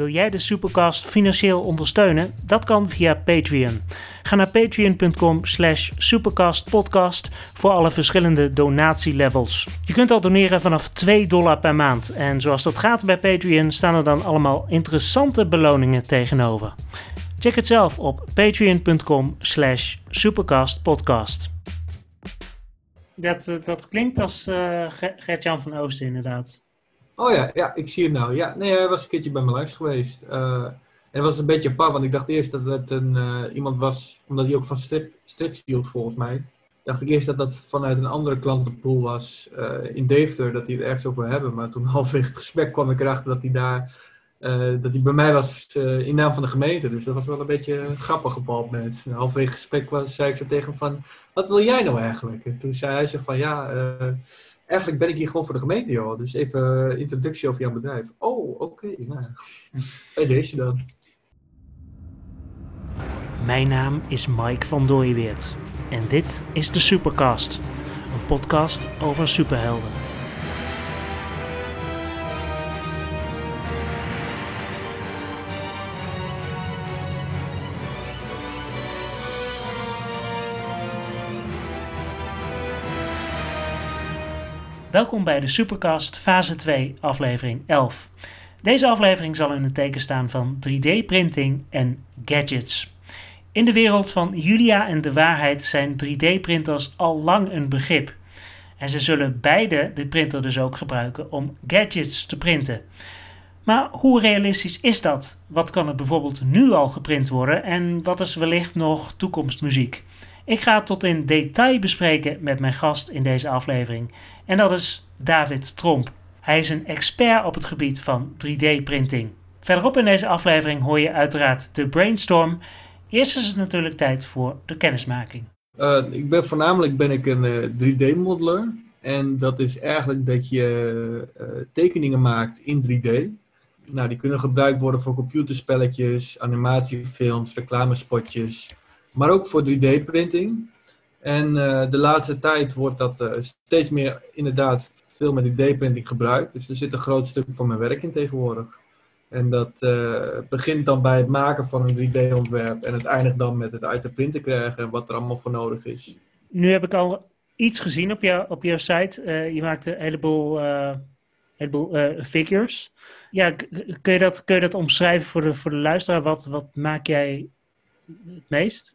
Wil jij de Supercast financieel ondersteunen? Dat kan via Patreon. Ga naar patreon.com slash supercastpodcast voor alle verschillende donatielevels. Je kunt al doneren vanaf 2 dollar per maand. En zoals dat gaat bij Patreon staan er dan allemaal interessante beloningen tegenover. Check het zelf op patreon.com slash supercastpodcast. Dat, eh, dat klinkt als uh, Gert-Jan van Oosten inderdaad. Oh ja, ja, ik zie het nou. Ja, nee, hij was een keertje bij me langs geweest. Uh, en het was een beetje apart, want ik dacht eerst dat het een, uh, iemand was, omdat hij ook van strip, strips hield volgens mij. Dacht ik eerst dat dat vanuit een andere klantenpool was uh, in Deventer, dat hij het ergens over hebben. Maar toen halverwege het gesprek kwam ik erachter dat hij daar, dat hij bij mij was in naam van de gemeente. Dus dat was wel een beetje grappig op een moment. Halverwege het gesprek was, zei ik zo tegen hem van, wat wil jij nou eigenlijk? En toen zei hij zo van, ja eigenlijk ben ik hier gewoon voor de gemeente, joh. Dus even introductie over jouw bedrijf. Oh, oké. Okay, nou, deze dan. Mijn naam is Mike van Dooyeweert. En dit is de Supercast. Een podcast over superhelden. Welkom bij de Supercast fase 2, aflevering 11. Deze aflevering zal in het teken staan van 3D-printing en gadgets. In de wereld van Julia en de waarheid zijn 3D-printers al lang een begrip. En ze zullen beide de printer dus ook gebruiken om gadgets te printen. Maar hoe realistisch is dat? Wat kan er bijvoorbeeld nu al geprint worden en wat is wellicht nog toekomstmuziek? Ik ga het tot in detail bespreken met mijn gast in deze aflevering. En dat is David Tromp. Hij is een expert op het gebied van 3D-printing. Verderop in deze aflevering hoor je uiteraard de brainstorm. Eerst is het natuurlijk tijd voor de kennismaking. Uh, ik ben voornamelijk ben ik een 3D-modeler. Eh, en dat is eigenlijk dat je uh, tekeningen maakt in 3D. Nou, die kunnen gebruikt worden voor computerspelletjes, animatiefilms, reclamespotjes, maar ook voor 3D-printing. En uh, de laatste tijd wordt dat uh, steeds meer inderdaad veel met 3D-printing gebruikt. Dus er zit een groot stuk van mijn werk in tegenwoordig. En dat uh, begint dan bij het maken van een 3D-ontwerp en het eindigt dan met het uit de printen krijgen en wat er allemaal voor nodig is. Nu heb ik al iets gezien op, jou, op jouw site. je maakt een heleboel, heleboel figures. Ja, kun je, dat, kun je dat omschrijven voor de, voor de luisteraar? Wat, wat maak jij het meest?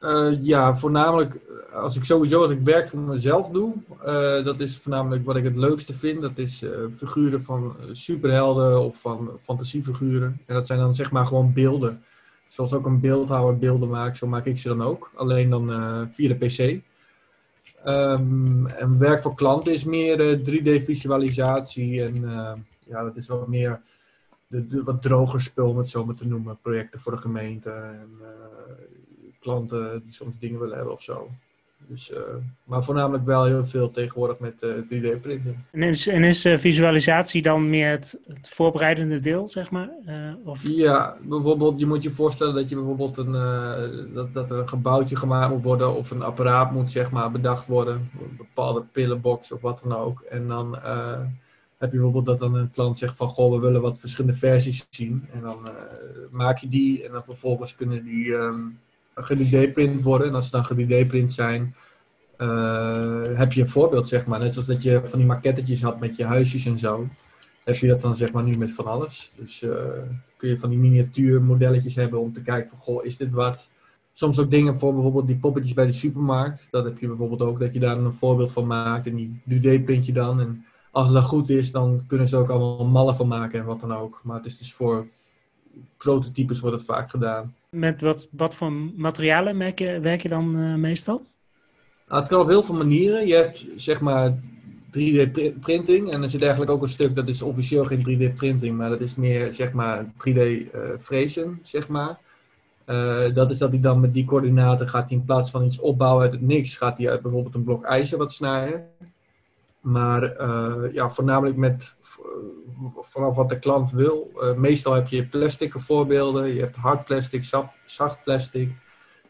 Uh, ja, voornamelijk eh, als ik sowieso als ik werk voor mezelf doe, uh, dat is voornamelijk wat ik het leukste vind. Dat is figuren van superhelden of van fantasiefiguren. En dat zijn dan zeg maar gewoon beelden. Zoals ook een beeldhouwer beelden maakt, zo maak ik ze dan ook. Alleen dan via de PC. Um, en werk voor klanten is meer 3D visualisatie en ja, dat is wat meer de, de, wat droger spul, om het zo maar te noemen. Projecten voor de gemeente en klanten die soms dingen willen hebben of zo. Dus, uh, maar voornamelijk wel heel veel tegenwoordig met uh, eh, 3D-printing. En is, en is uh, visualisatie dan meer het, het, voorbereidende deel, zeg maar? of? Ja, bijvoorbeeld, je moet je voorstellen dat je bijvoorbeeld een, dat, dat er een gebouwtje gemaakt moet worden of een apparaat moet, zeg maar, bedacht worden. Een bepaalde pillenbox of wat dan ook. En dan heb je bijvoorbeeld dat dan een klant zegt van, goh, we willen wat verschillende versies zien. En dan maak je die en dan vervolgens kunnen die... Um, ge-3D-print worden. En als ze dan ge-3D-print zijn, uh, heb je een voorbeeld, zeg maar. Net zoals dat je van die maquettetjes had met je huisjes en zo. Heb je dat dan zeg maar nu met van alles. Dus uh, kun je van die miniatuurmodelletjes hebben om te kijken van, goh, is dit wat? Soms ook dingen voor bijvoorbeeld die poppetjes bij de supermarkt. Dat heb je bijvoorbeeld ook, dat je daar een voorbeeld van maakt. En die 3D-print je dan. En als dan goed is, dan kunnen ze ook allemaal mallen van maken en wat dan ook. Maar het is dus voor prototypes wordt het vaak gedaan. Met wat, wat voor materialen werk je, werk je dan uh, meestal? Nou, het kan op heel veel manieren. Je hebt zeg maar 3D-printing en er zit eigenlijk ook een stuk, dat is officieel geen 3D-printing, maar dat is meer zeg maar 3D-frezen, uh, zeg maar. Uh, dat is dat hij dan met die coördinaten gaat in plaats van iets opbouwen uit het niks, gaat hij uit bijvoorbeeld een blok ijzer wat snijden. Maar ja, voornamelijk met vanaf wat de klant wil. Uh, meestal heb je plastic voorbeelden. Je hebt hard plastic, zacht plastic.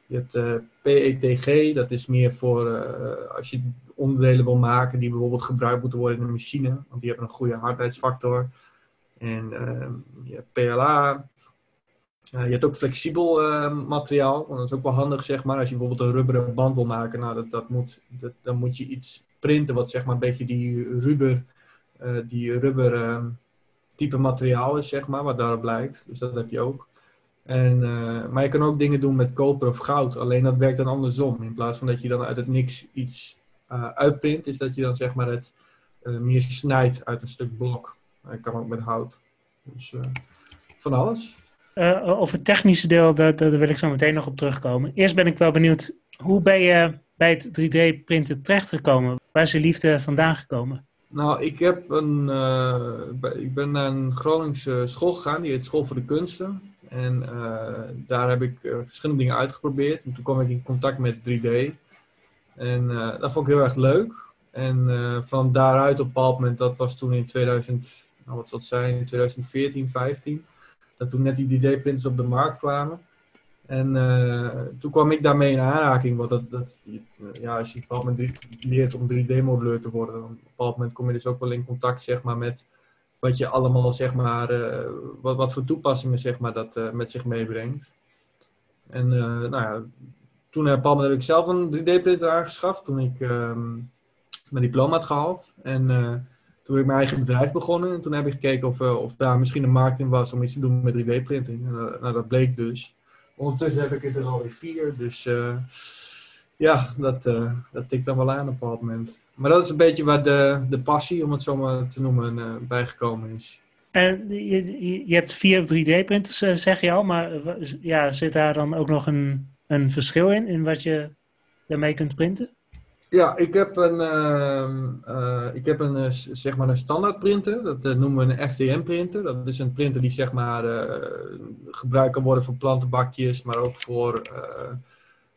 Je hebt uh, PETG, dat is meer voor als je onderdelen wil maken die bijvoorbeeld gebruikt moeten worden in een machine. Want die hebben een goede hardheidsfactor. En ehm, je hebt PLA. je hebt ook flexibel materiaal. Want dat is ook wel handig, zeg maar. Als je bijvoorbeeld een rubberen band wil maken, nou, dat, dat moet, dat, dan moet je iets printen wat zeg maar een beetje die rubber, die rubber ehm, type materiaal is, zeg maar, wat daarop blijkt. Dus dat heb je ook. En, uh, maar je kan ook dingen doen met koper of goud. Alleen dat werkt dan andersom. In plaats van dat je dan uit het niks iets uh, uitprint, is dat je dan zeg maar het meer snijdt uit een stuk blok. Dat kan ook met hout. Dus van alles. over het technische deel, daar, daar, wil ik zo meteen nog op terugkomen. Eerst ben ik wel benieuwd, hoe ben je bij het 3D-printen terechtgekomen? Waar is je liefde vandaan gekomen? Nou, ik, heb een, ik ben naar een Groningse school gegaan, die heet School voor de Kunsten. En eh, daar heb ik eh, verschillende dingen uitgeprobeerd. En toen kwam ik in contact met 3D. En eh, dat vond ik heel erg leuk. En van daaruit op een bepaald moment, dat was toen in 2000, nou wat zal het zijn, in 2014, 15. Dat toen net die 3D-printers op de markt kwamen. En toen kwam ik daarmee in aanraking. Want dat, dat, ja, als je op een moment leert om 3D-modelleur te worden, op een bepaald moment kom je dus ook wel in contact zeg maar, met wat je allemaal, zeg maar, uh, wat, wat voor toepassingen, zeg maar, dat met zich meebrengt. En nou ja, toen heb, ik zelf een 3D-printer aangeschaft, toen ik um, mijn diploma had gehaald. En toen heb ik mijn eigen bedrijf begonnen. En toen heb ik gekeken of, of daar misschien een markt in was om iets te doen met 3D-printing. nou, dat bleek dus. Ondertussen heb ik er alweer vier, dus ja, dat, dat tikt dan wel aan op een bepaald moment. Maar dat is een beetje waar de, de passie, om het zo maar te noemen, uh, bijgekomen is. En je, je hebt vier 3D-printers, eh, zeg je al, maar eh, ja, zit daar dan ook nog een, een verschil in, in wat je daarmee kunt printen? Ja, ik heb een, uh, ik heb een, zeg maar een standaard printer, dat noemen we een FDM-printer. Dat is een printer die zeg maar gebruikt kan worden voor plantenbakjes, maar ook voor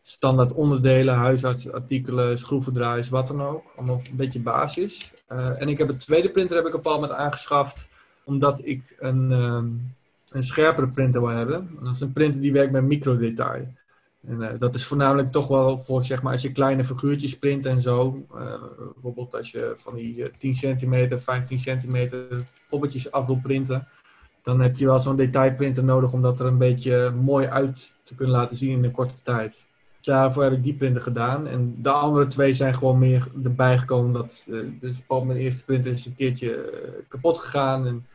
standaard onderdelen, huisartsartikelen, schroevendraaiers, wat dan ook. Allemaal een beetje basis. En ik heb een tweede printer heb ik op een moment aangeschaft, omdat ik een, um, een scherpere printer wil hebben. dat is een printer die werkt met microdetail. En uh, dat is voornamelijk toch wel voor, zeg maar, als je kleine figuurtjes print en zo. Uh, bijvoorbeeld als je van die 10 centimeter, 15 centimeter poppetjes af wil printen. Dan heb je wel zo'n detailprinter nodig om dat er een beetje mooi uit te kunnen laten zien in een korte tijd daarvoor heb ik die printer gedaan. En de andere twee zijn gewoon meer erbij gekomen. Dat, dus op mijn eerste printer is een keertje kapot gegaan. En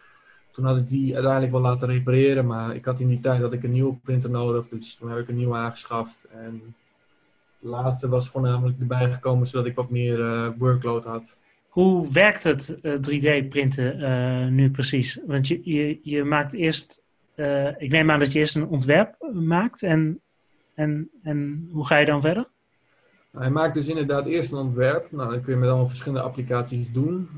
toen had ik die uiteindelijk wel laten repareren. Maar ik had in die tijd dat ik een nieuwe printer nodig. Dus toen heb ik een nieuwe aangeschaft. En de laatste was voornamelijk erbij gekomen zodat ik wat meer uh, workload had. Hoe werkt het 3D-printen nu precies? Want je, je, je maakt eerst, ik neem aan dat je eerst een ontwerp maakt en en, en hoe ga je dan verder? Hij maakt dus inderdaad eerst een ontwerp. Nou, dat kun je met allemaal verschillende applicaties doen.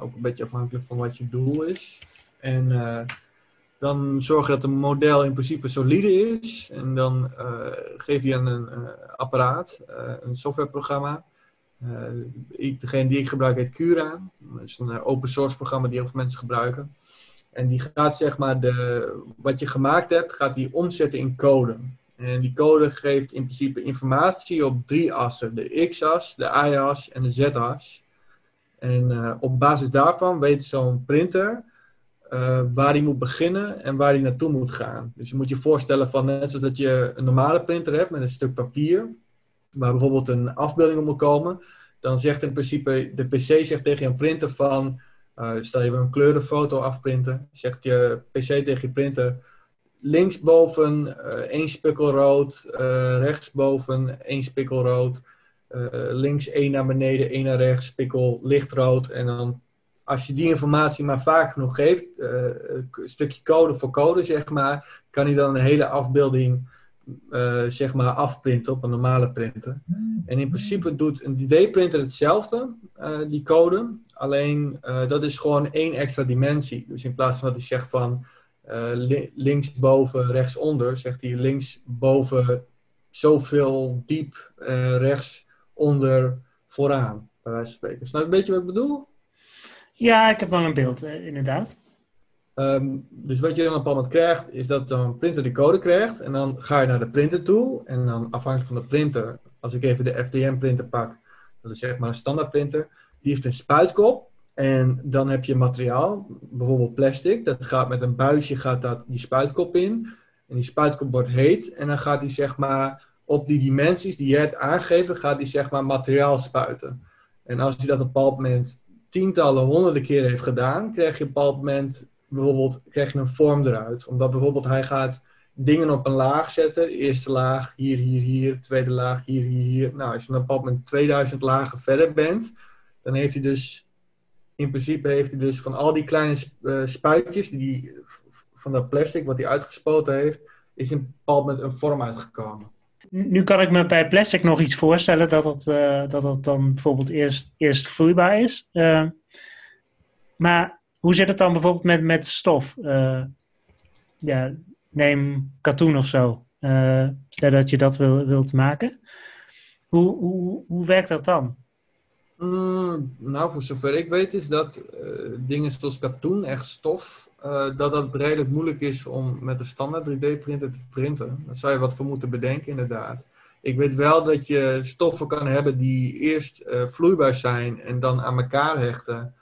Ook een beetje afhankelijk van wat je doel is. En uh, dan zorg je dat een model in principe solide is. En dan uh, geef je een, een apparaat, een softwareprogramma. degene die ik gebruik heet Cura. Dat is een open source programma die heel veel mensen gebruiken. En die gaat zeg maar de, wat je gemaakt hebt, gaat die omzetten in code. En die code geeft in principe informatie op drie assen: de x-as, de y-as en de z-as. En op basis daarvan weet zo'n printer uh, waar hij moet beginnen en waar hij naartoe moet gaan. Dus je moet je voorstellen van net zoals dat je een normale printer hebt met een stuk papier, waar bijvoorbeeld een afbeelding op moet komen, dan zegt in principe de PC zegt tegen je printer van, uh, stel je wil een kleurenfoto afprinten, zegt je PC tegen je printer linksboven uh, één spikkel rood, rechtsboven één spikkel rood, links één naar beneden, één naar rechts, spikkel lichtrood. En dan, als je die informatie maar vaak genoeg geeft, een stukje code voor code, zeg maar, kan hij dan een hele afbeelding zeg maar afprinten op een normale printer. En in principe doet een 3D-printer hetzelfde, die code, alleen dat is gewoon één extra dimensie. Dus in plaats van dat hij zegt van uh, li linksboven, rechtsonder, zegt hij linksboven zoveel diep, rechts onder, vooraan, bij wijze van spreken. Snap je een beetje wat ik bedoel? Ja, ik heb wel een beeld, uh, inderdaad. Um, dus wat je dan op moment krijgt, is dat een printer de code krijgt. En dan ga je naar de printer toe. En dan afhankelijk van de printer, als ik even de FDM printer pak, dat is zeg maar een standaard printer. Die heeft een spuitkop. En dan heb je materiaal, bijvoorbeeld plastic. Dat gaat met een buisje gaat dat die spuitkop in. En die spuitkop wordt heet. En dan gaat die zeg maar op die dimensies die je hebt aangegeven, gaat die zeg maar materiaal spuiten. En als hij dat op een bepaald moment tientallen, honderden keren heeft gedaan, krijg je een bepaald moment bijvoorbeeld krijg je een vorm eruit. Omdat bijvoorbeeld hij gaat dingen op een laag zetten. Eerste laag, hier, hier, hier. Tweede laag, hier, hier, hier. Nou, als je op een bepaald moment 2000 lagen verder bent, dan heeft hij dus, in principe heeft hij dus van al die kleine uh, spuitjes, die, van dat plastic wat hij uitgespoten heeft, is in een bepaald moment een vorm uitgekomen. Nu kan ik me bij plastic nog iets voorstellen dat het, uh, dat het dan bijvoorbeeld eerst, eerst vloeibaar is. Uh, maar hoe zit het dan bijvoorbeeld met, met stof? ja, neem katoen of zo. Stel dat je dat wil, wilt maken. Hoe, hoe, hoe werkt dat dan? Nou, voor zover ik weet is dat dingen zoals katoen, echt stof, uh, dat dat redelijk moeilijk is om met een standaard 3D-printer te printen. Daar zou je wat voor moeten bedenken, inderdaad. Ik weet wel dat je stoffen kan hebben die eerst vloeibaar zijn en dan aan elkaar hechten.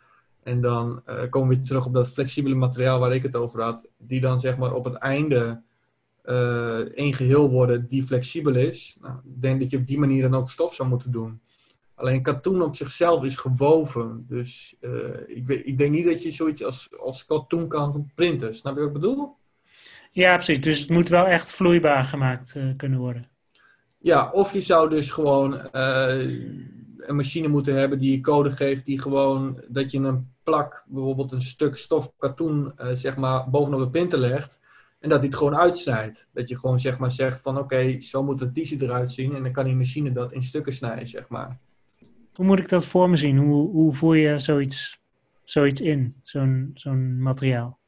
En dan uh, komen we terug op dat flexibele materiaal waar ik het over had. Die dan zeg maar op het einde één geheel worden die flexibel is. Nou, ik denk dat je op die manier dan ook stof zou moeten doen. Alleen katoen op zichzelf is gewoven. Dus uh, ik, weet, ik, denk niet dat je zoiets als, als katoen kan printen. Snap je wat ik bedoel? Ja, precies. Dus het moet wel echt vloeibaar gemaakt kunnen worden. Ja, of je zou dus gewoon een machine moeten hebben die je code geeft, die gewoon dat je een plak, bijvoorbeeld een stuk stof katoen, zeg maar, bovenop de printer legt. En dat hij het gewoon uitsnijdt. Dat je gewoon zeg maar zegt van oké, zo moet een t-shirt eruit zien. En dan kan die machine dat in stukken snijden, zeg maar. Hoe moet ik dat voor me zien? Hoe, hoe voer je zoiets, zoiets in, zo'n zo'n materiaal?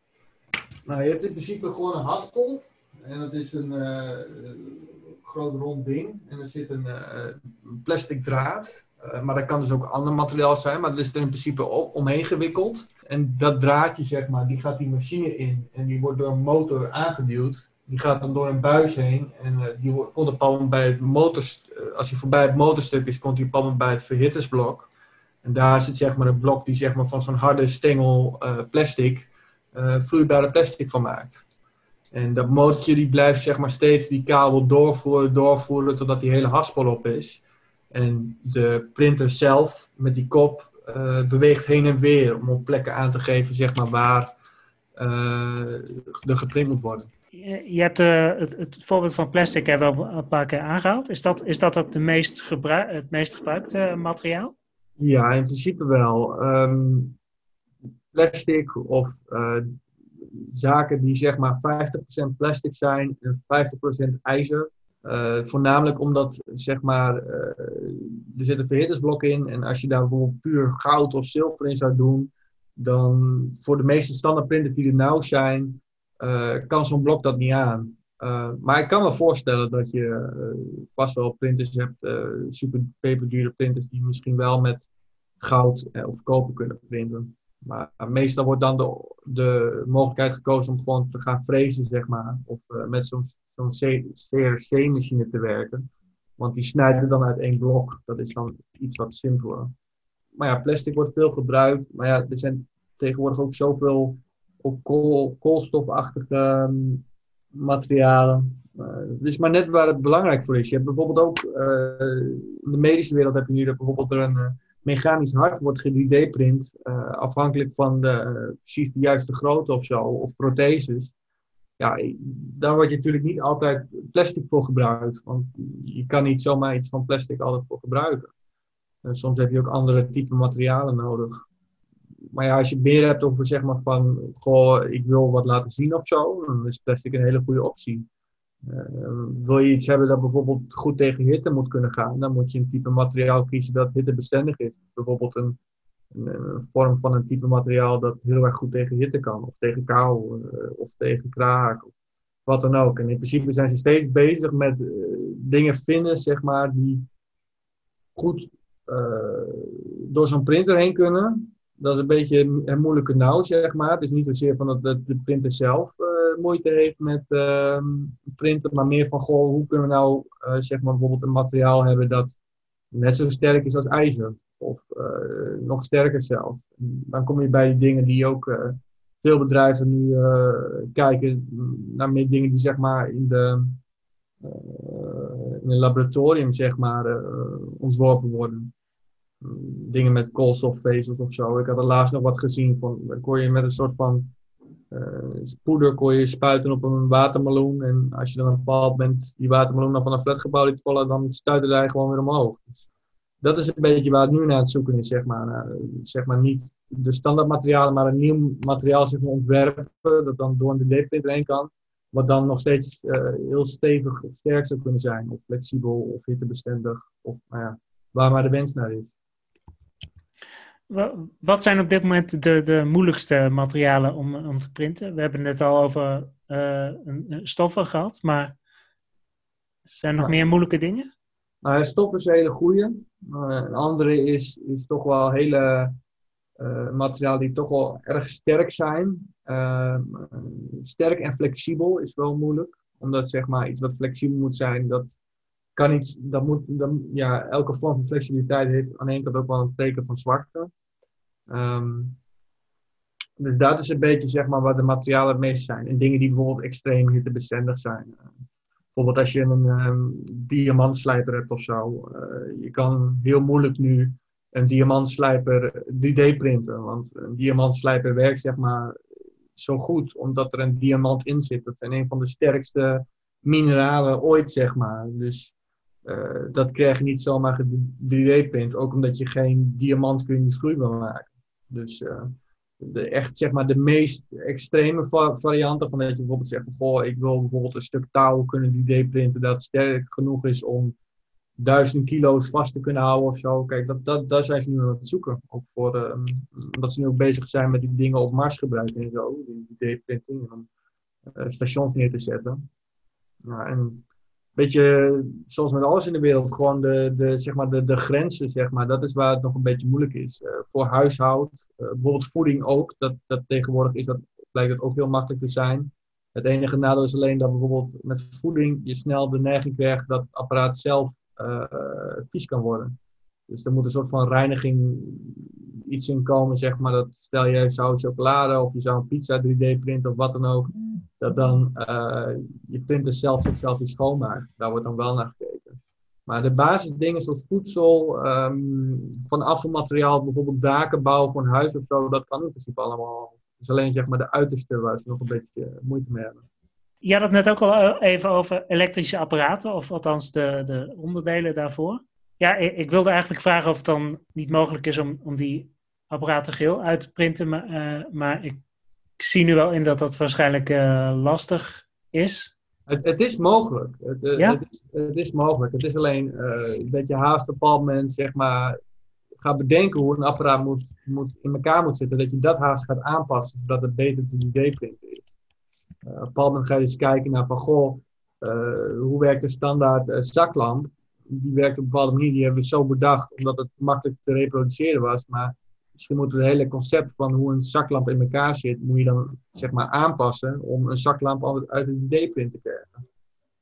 Nou, je hebt in principe gewoon een haspel. En dat is een uh, groot rond ding. En er zit een uh, plastic draad. Uh, maar dat kan dus ook ander materiaal zijn. Maar dat is er in principe omheen gewikkeld. En dat draadje, zeg maar, die gaat die machine in. En die wordt door een motor aangeduwd. Die gaat dan door een buis heen. En uh, die komt op een bij het motor... Uh, als hij voorbij het motorstuk is, komt hij een bij het verhittersblok. En daar zit zeg maar een blok die zeg maar, van zo'n harde stengel plastic... vloeibare plastic van maakt. En dat motortje die blijft zeg maar steeds die kabel doorvoeren, doorvoeren... totdat die hele haspel op is. En de printer zelf met die kop beweegt heen en weer om op plekken aan te geven zeg maar, waar uh, er geprint moet worden. Je hebt uh, het, het, voorbeeld van plastic er wel een paar keer aangehaald. Is dat, is dat ook de meest het meest gebruikte materiaal? Ja, in principe wel. Um, plastic of zaken die zeg maar 50% plastic zijn en 50% ijzer voornamelijk omdat, zeg maar, er zit een verhittersblok in. En als je daar bijvoorbeeld puur goud of zilver in zou doen, dan voor de meeste standaard printers die er nou zijn, uh, kan zo'n blok dat niet aan. maar ik kan me voorstellen dat je vast wel printers hebt, super peperdure printers, die misschien wel met goud of koper kunnen printen. Maar meestal wordt dan de, de mogelijkheid gekozen om gewoon te gaan frezen, zeg maar. Of met zo'n zo'n CRC-machine te werken. Want die snijden dan uit één blok. Dat is dan iets wat simpeler. Maar ja, plastic wordt veel gebruikt. Maar ja, er zijn tegenwoordig ook zoveel op kool, koolstofachtige um, materialen. Uh, is maar net waar het belangrijk voor is. Je hebt bijvoorbeeld ook uh, in de medische wereld heb je nu dat bijvoorbeeld er een uh, mechanisch hart wordt 3D-print, afhankelijk van de, precies de juiste grootte of zo, of protheses ja, daar word je natuurlijk niet altijd plastic voor gebruikt. Want je kan niet zomaar iets van plastic altijd voor gebruiken. En soms heb je ook andere type materialen nodig. Maar ja, als je meer hebt over zeg maar van, goh, ik wil wat laten zien of zo, dan is plastic een hele goede optie. Uh, wil je iets hebben dat bijvoorbeeld goed tegen hitte moet kunnen gaan, dan moet je een type materiaal kiezen dat hittebestendig is. Bijvoorbeeld een een vorm van een type materiaal dat heel erg goed tegen hitte kan, of tegen kou, uh, of tegen kraak, wat dan ook. En in principe zijn ze steeds bezig met uh, dingen vinden, zeg maar, die goed door zo'n printer heen kunnen. Dat is een beetje een moeilijke nauw, zeg maar. Het is niet zozeer van dat de printer zelf moeite heeft met ehm, printen, maar meer van, goh, hoe kunnen we nou, zeg maar, bijvoorbeeld een materiaal hebben dat net zo sterk is als ijzer Of nog sterker zelf. Dan kom je bij dingen die ook veel bedrijven nu kijken naar meer dingen die zeg maar in de in een laboratorium zeg maar ontworpen worden dingen met koolstofvezels of zo. Ik had er laatst nog wat gezien van, kon je met een soort van uh, poeder kon je spuiten op een watermeloen. En als je dan een bepaald bent die watermeloen dan van een flatgebouw liet vallen, dan stuitte hij gewoon weer omhoog. Dus dat is een beetje waar het nu naar het zoeken is, zeg maar. zeg maar niet de standaardmaterialen, maar een nieuw materiaal zeg ontwerpen, dat dan door een 3D-printer heen kan. Wat dan nog steeds uh, heel stevig of sterk zou kunnen zijn, of flexibel of hittebestendig, of nou ja, waar maar de wens naar is. Wat zijn op dit moment de, de moeilijkste materialen om, om te printen? We hebben het net al over uh, stoffen gehad, maar zijn er nog meer moeilijke dingen? Nou, stof is een hele goede. Uh, een andere is, is toch wel hele uh, materialen die toch wel erg sterk zijn. Ehm, sterk en flexibel is wel moeilijk. Omdat zeg maar iets wat flexibel moet zijn, dat kan niet, dat moet, dat, ja, elke vorm van flexibiliteit heeft aan de ene kant ook wel een teken van zwakte. Um, dus dat is een beetje zeg maar wat de materialen het meest zijn. En dingen die bijvoorbeeld extreem hittebestendig zijn. Uh, bijvoorbeeld als je een um, diamantslijper hebt of zo. Uh, je kan heel moeilijk nu een diamantslijper 3D printen. Want een diamantslijper werkt zeg maar zo goed omdat er een diamant in zit. Dat zijn een van de sterkste mineralen ooit zeg maar. Dus uh, dat krijg je niet zomaar 3D-print. Ook omdat je geen diamant kunt vloeibaar maken. Dus uh, de, echt zeg maar de meest extreme va varianten van dat je bijvoorbeeld zegt goh, ik wil bijvoorbeeld een stuk touw kunnen 3D-printen dat sterk genoeg is om duizend kilo's vast te kunnen houden of zo. Kijk, dat, dat, daar zijn ze nu aan het zoeken. Ook voor, uh, omdat ze nu ook bezig zijn met die dingen op Mars gebruiken en zo. Die 3D-printing om uh, stations neer te zetten. Ja, en beetje, zoals met alles in de wereld, gewoon de, de, zeg maar de, de grenzen, zeg maar. Dat is waar het nog een beetje moeilijk is. Uh, voor huishoud, uh, bijvoorbeeld voeding ook. Dat, dat tegenwoordig is dat, lijkt het ook heel makkelijk te zijn. Het enige nadeel is alleen dat bijvoorbeeld met voeding je snel de neiging krijgt dat het apparaat zelf uh, vies kan worden. Dus er moet een soort van reiniging iets in komen, zeg maar. Dat stel je zou chocolade of je zou een pizza 3D printen of wat dan ook dat dan uh, je printer zelf zichzelf weer schoonmaakt. Daar wordt dan wel naar gekeken. Maar de basisdingen zoals voedsel, um, van afvalmateriaal, bijvoorbeeld daken bouwen voor een huis of zo, dat kan in principe allemaal. Het is alleen zeg maar de uiterste waar ze nog een beetje moeite mee hebben. Je had het net ook al even over elektrische apparaten, of althans de, de onderdelen daarvoor. Ja, ik wilde eigenlijk vragen of het dan niet mogelijk is om, om die apparaten geheel uit te printen, maar, uh, maar ik ik zie nu wel in dat dat waarschijnlijk uh, lastig is. Het, het, is mogelijk. Het, ja? het, is, het, is, mogelijk. Het is alleen dat je haast op een bepaald moment zeg maar, gaat bedenken hoe een apparaat moet, moet, in elkaar moet zitten. Dat je dat haast gaat aanpassen zodat het beter te 3D-printen is. op een bepaald moment ga je eens kijken naar van goh, hoe werkt de standaard zaklamp? Die werkt op een bepaalde manier. Die hebben we zo bedacht omdat het makkelijk te reproduceren was. Maar Misschien moet het hele concept van hoe een zaklamp in elkaar zit, moet je dan zeg maar aanpassen om een zaklamp uit een D-print te krijgen.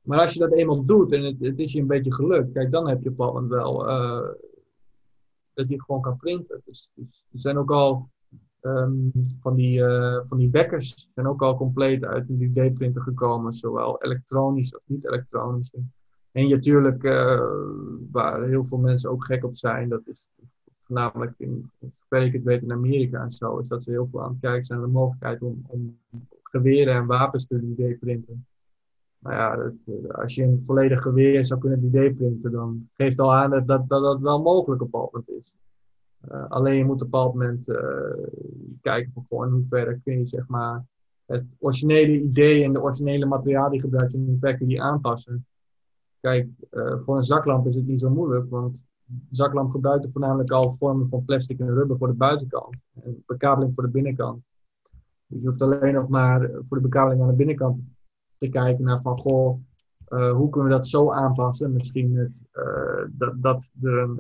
Maar als je dat eenmaal doet en het, is je een beetje gelukt, kijk, dan heb je op wel uh, dat je gewoon kan printen. Dus, dus er zijn ook al um, van, die, uh, van die wekkers zijn ook al compleet uit een 3D-printer gekomen, zowel elektronisch als niet elektronisch. En natuurlijk, uh, waar heel veel mensen ook gek op zijn, dat is voornamelijk in, zover ik het weet in Amerika en zo, is dat ze heel veel aan het kijken zijn naar de mogelijkheid om, om geweren en wapens te 3D-printen. Nou ja, eh, als je een volledig geweer zou kunnen 3D-printen, dan geeft al aan dat dat, dat, wel mogelijk op een moment is. Uh, alleen je moet op een bepaald moment uh, kijken van gewoon in hoeverre kun je zeg maar het originele idee en de originele materiaal die gebruikt in hoeverre kun je die aanpassen. Kijk, voor een zaklamp is het niet zo moeilijk, want zaklamp gebruikte voornamelijk al vormen van plastic en rubber voor de buitenkant. En bekabeling voor de binnenkant. Dus je hoeft alleen nog maar voor de bekabeling aan de binnenkant te kijken naar van goh, uh, hoe kunnen we dat zo aanpassen? Misschien met, uh, dat, dat, uh,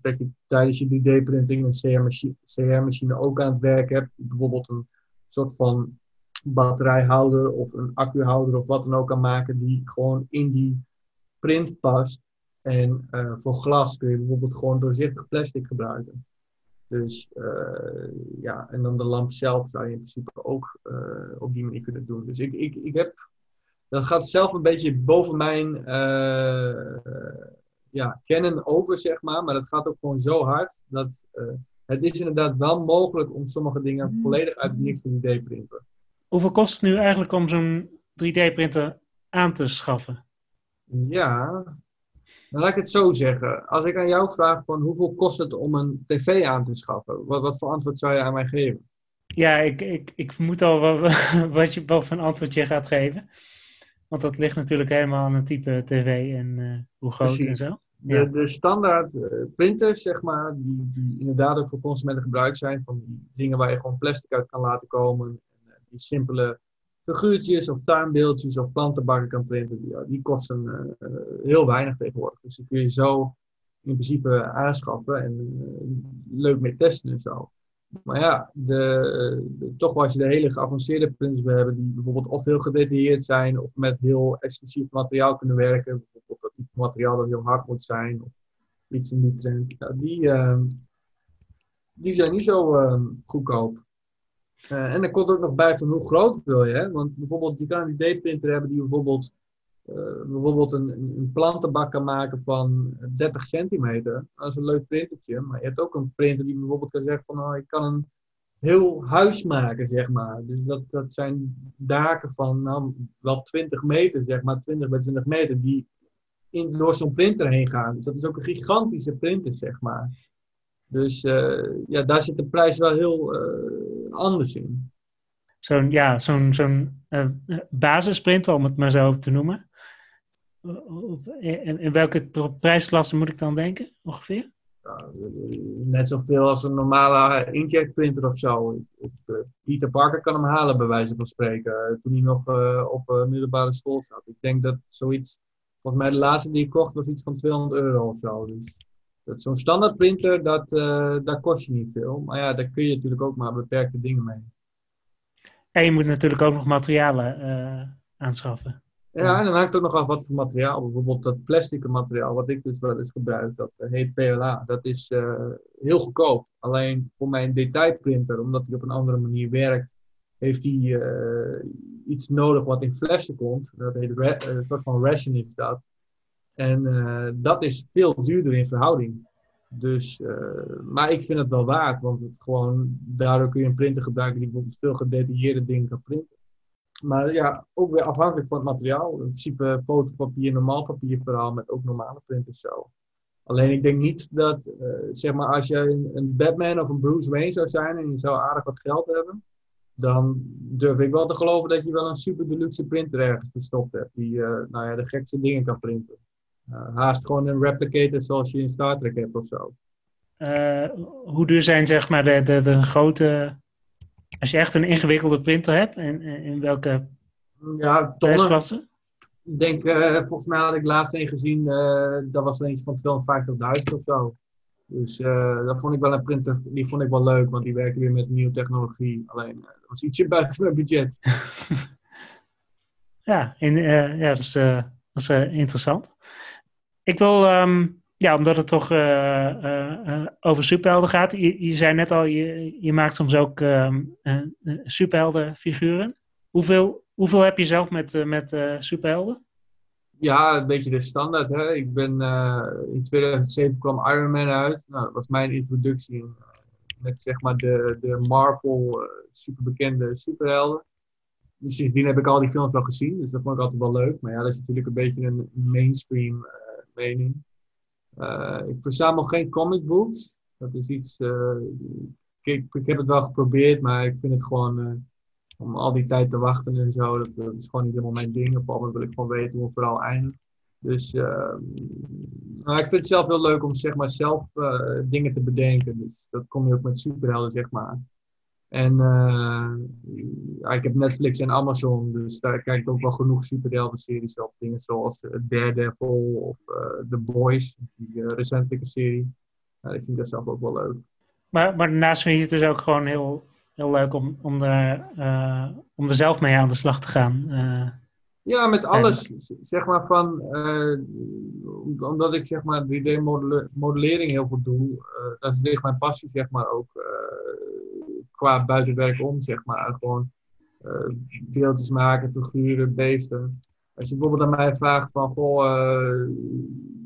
dat je tijdens je 3D-printing een CR-machine ook aan het werk hebt. Bijvoorbeeld een soort van batterijhouder of een accuhouder of wat dan ook kan maken die gewoon in die print past En voor glas kun je bijvoorbeeld gewoon doorzichtig plastic gebruiken. Dus ja, en dan de lamp zelf zou je in principe ook op die manier kunnen doen. Dus ik, ik, ik heb, dat gaat zelf een beetje boven mijn ja, kennen over, zeg maar. Maar dat gaat ook gewoon zo hard dat het is inderdaad wel mogelijk om sommige dingen hmm. volledig uit niks te 3D-printen. Hoeveel kost het nu eigenlijk om zo'n 3D-printer aan te schaffen? Ja, dan laat ik het zo zeggen. Als ik aan jou vraag van hoeveel kost het om een tv aan te schaffen, wat, wat voor antwoord zou je aan mij geven? Ja, ik, ik, ik vermoed al wat, wat, je, wat voor een antwoord je gaat geven. Want dat ligt natuurlijk helemaal aan het type tv en uh, hoe groot en zo. De, de standaard uh, printers, zeg maar, die, die, inderdaad ook voor consumenten gebruikt zijn, van die dingen waar je gewoon plastic uit kan laten komen, en, uh, die simpele figuurtjes of tuinbeeldjes of plantenbakken kan printen, die, die kosten uh, heel weinig tegenwoordig. Dus die kun je zo in principe aanschaffen en leuk mee testen en zo. Maar ja, de, toch als je de hele geavanceerde printers wil hebben, die bijvoorbeeld of heel gedetailleerd zijn of met heel extensief materiaal kunnen werken, bijvoorbeeld dat type materiaal dat heel hard moet zijn, of iets in die trend, ja, die, uh, die zijn niet zo uh, goedkoop. Uh, en er komt ook nog bij van hoe groot wil je, hè? want bijvoorbeeld je kan een D-printer hebben die bijvoorbeeld uh, bijvoorbeeld een, een, plantenbak kan maken van 30 centimeter. Dat is een leuk printertje. Maar je hebt ook een printer die bijvoorbeeld kan zeggen van oh, ik kan een heel huis maken, zeg maar. Dus dat, dat zijn daken van nou, wel 20 meter, zeg maar, 20 bij 20 meter, die in, door zo'n printer heen gaan. Dus dat is ook een gigantische printer, zeg maar. Dus uh, ja, daar zit de prijs wel heel anders in. Zo'n ja, zo'n zo'n uh, basisprinter, om het maar zo te noemen. In, in welke prijsklasse moet ik dan denken, ongeveer? net zoveel als een normale inkjetprinter of zo. Pieter Parker kan hem halen, bij wijze van spreken. Toen hij nog uh, op uh, middelbare school zat. Ik denk dat zoiets, volgens mij de laatste die ik kocht, was iets van 200 euro of zo. Dus dat zo'n standaard printer, dat, uh, daar kost je niet veel. Maar ja, daar kun je natuurlijk ook maar beperkte dingen mee. En je moet natuurlijk ook nog materialen aanschaffen. Ja, en dan hangt ook nog af wat voor materiaal. Bijvoorbeeld dat plastic materiaal, wat ik dus wel eens gebruik, dat eh, heet PLA. Dat is uh, heel goedkoop. Alleen voor mijn detailprinter, omdat hij op een andere manier werkt, heeft hij uh, iets nodig wat in flessen komt. Dat heet een soort van ration is dat. En dat is veel duurder in verhouding. Dus, maar ik vind het wel waard, want het gewoon, daardoor kun je een printer gebruiken die bijvoorbeeld veel gedetailleerde dingen kan printen. Maar ja, ook weer afhankelijk van het materiaal. In principe fotopapier, normaal papier verhaal met ook normale printers zo. Alleen ik denk niet dat, zeg maar, als je een, Batman of een Bruce Wayne zou zijn en je zou aardig wat geld hebben, dan durf ik wel te geloven dat je wel een super deluxe printer ergens verstopt hebt, die nou ja, de gekste dingen kan printen. Uh, haast gewoon een replicator zoals je in Star Trek hebt of zo. hoe duur zijn zeg maar de, de, de grote als je echt een ingewikkelde printer hebt, in, in welke ja, prijsklasse? Ik denk, uh, volgens mij had ik laatst een gezien, uh, dat was iets van 250.000 of zo. Dus uh, dat vond ik wel een printer, die vond ik wel leuk, want die werkte weer met nieuwe technologie. Alleen, dat was ietsje buiten mijn budget. ja, in, ja, dat is, dat is interessant. Ik wil um, ja, omdat het toch uh, over superhelden gaat. Je, je, zei net al, je, je maakt soms ook ehm, superheldenfiguren. Hoeveel, hoeveel heb je zelf met, met superhelden? Ja, een beetje de standaard. Hè? Ik ben, in 2007 kwam Iron Man uit. Nou, dat was mijn introductie met zeg maar de, de Marvel superbekende superhelden. Dus sindsdien heb ik al die films wel gezien. Dus dat vond ik altijd wel leuk. Maar ja, dat is natuurlijk een beetje een mainstream Uh, ik verzamel geen comic books. Dat is iets. Uh, ik, ik, heb het wel geprobeerd, maar ik vind het gewoon. Uh, om al die tijd te wachten en zo, dat, is gewoon niet helemaal mijn ding. Op moment wil ik gewoon weten hoe het vooral eindigt. Dus nou, ik vind het zelf heel leuk om zeg maar, zelf dingen te bedenken. Dus dat kom je ook met superhelden, zeg maar. En uh, ja, ik heb Netflix en Amazon, dus daar kijk ik ook wel genoeg superhelden-series op. Dingen zoals uh, Daredevil of uh, The Boys, die recentelijke serie. ik vind dat zelf ook wel leuk. Maar, maar daarnaast vind je het dus ook gewoon heel, heel leuk om, om, er, om er zelf mee aan de slag te gaan. Ja, met alles. Zeg maar van, uh, omdat ik zeg maar 3D-modellering heel veel doe, uh, dat is echt mijn passie zeg maar ook uh, qua buitenwerk om zeg maar. Gewoon beeldjes maken, figuren, beesten. Als je bijvoorbeeld aan mij vraagt van, goh,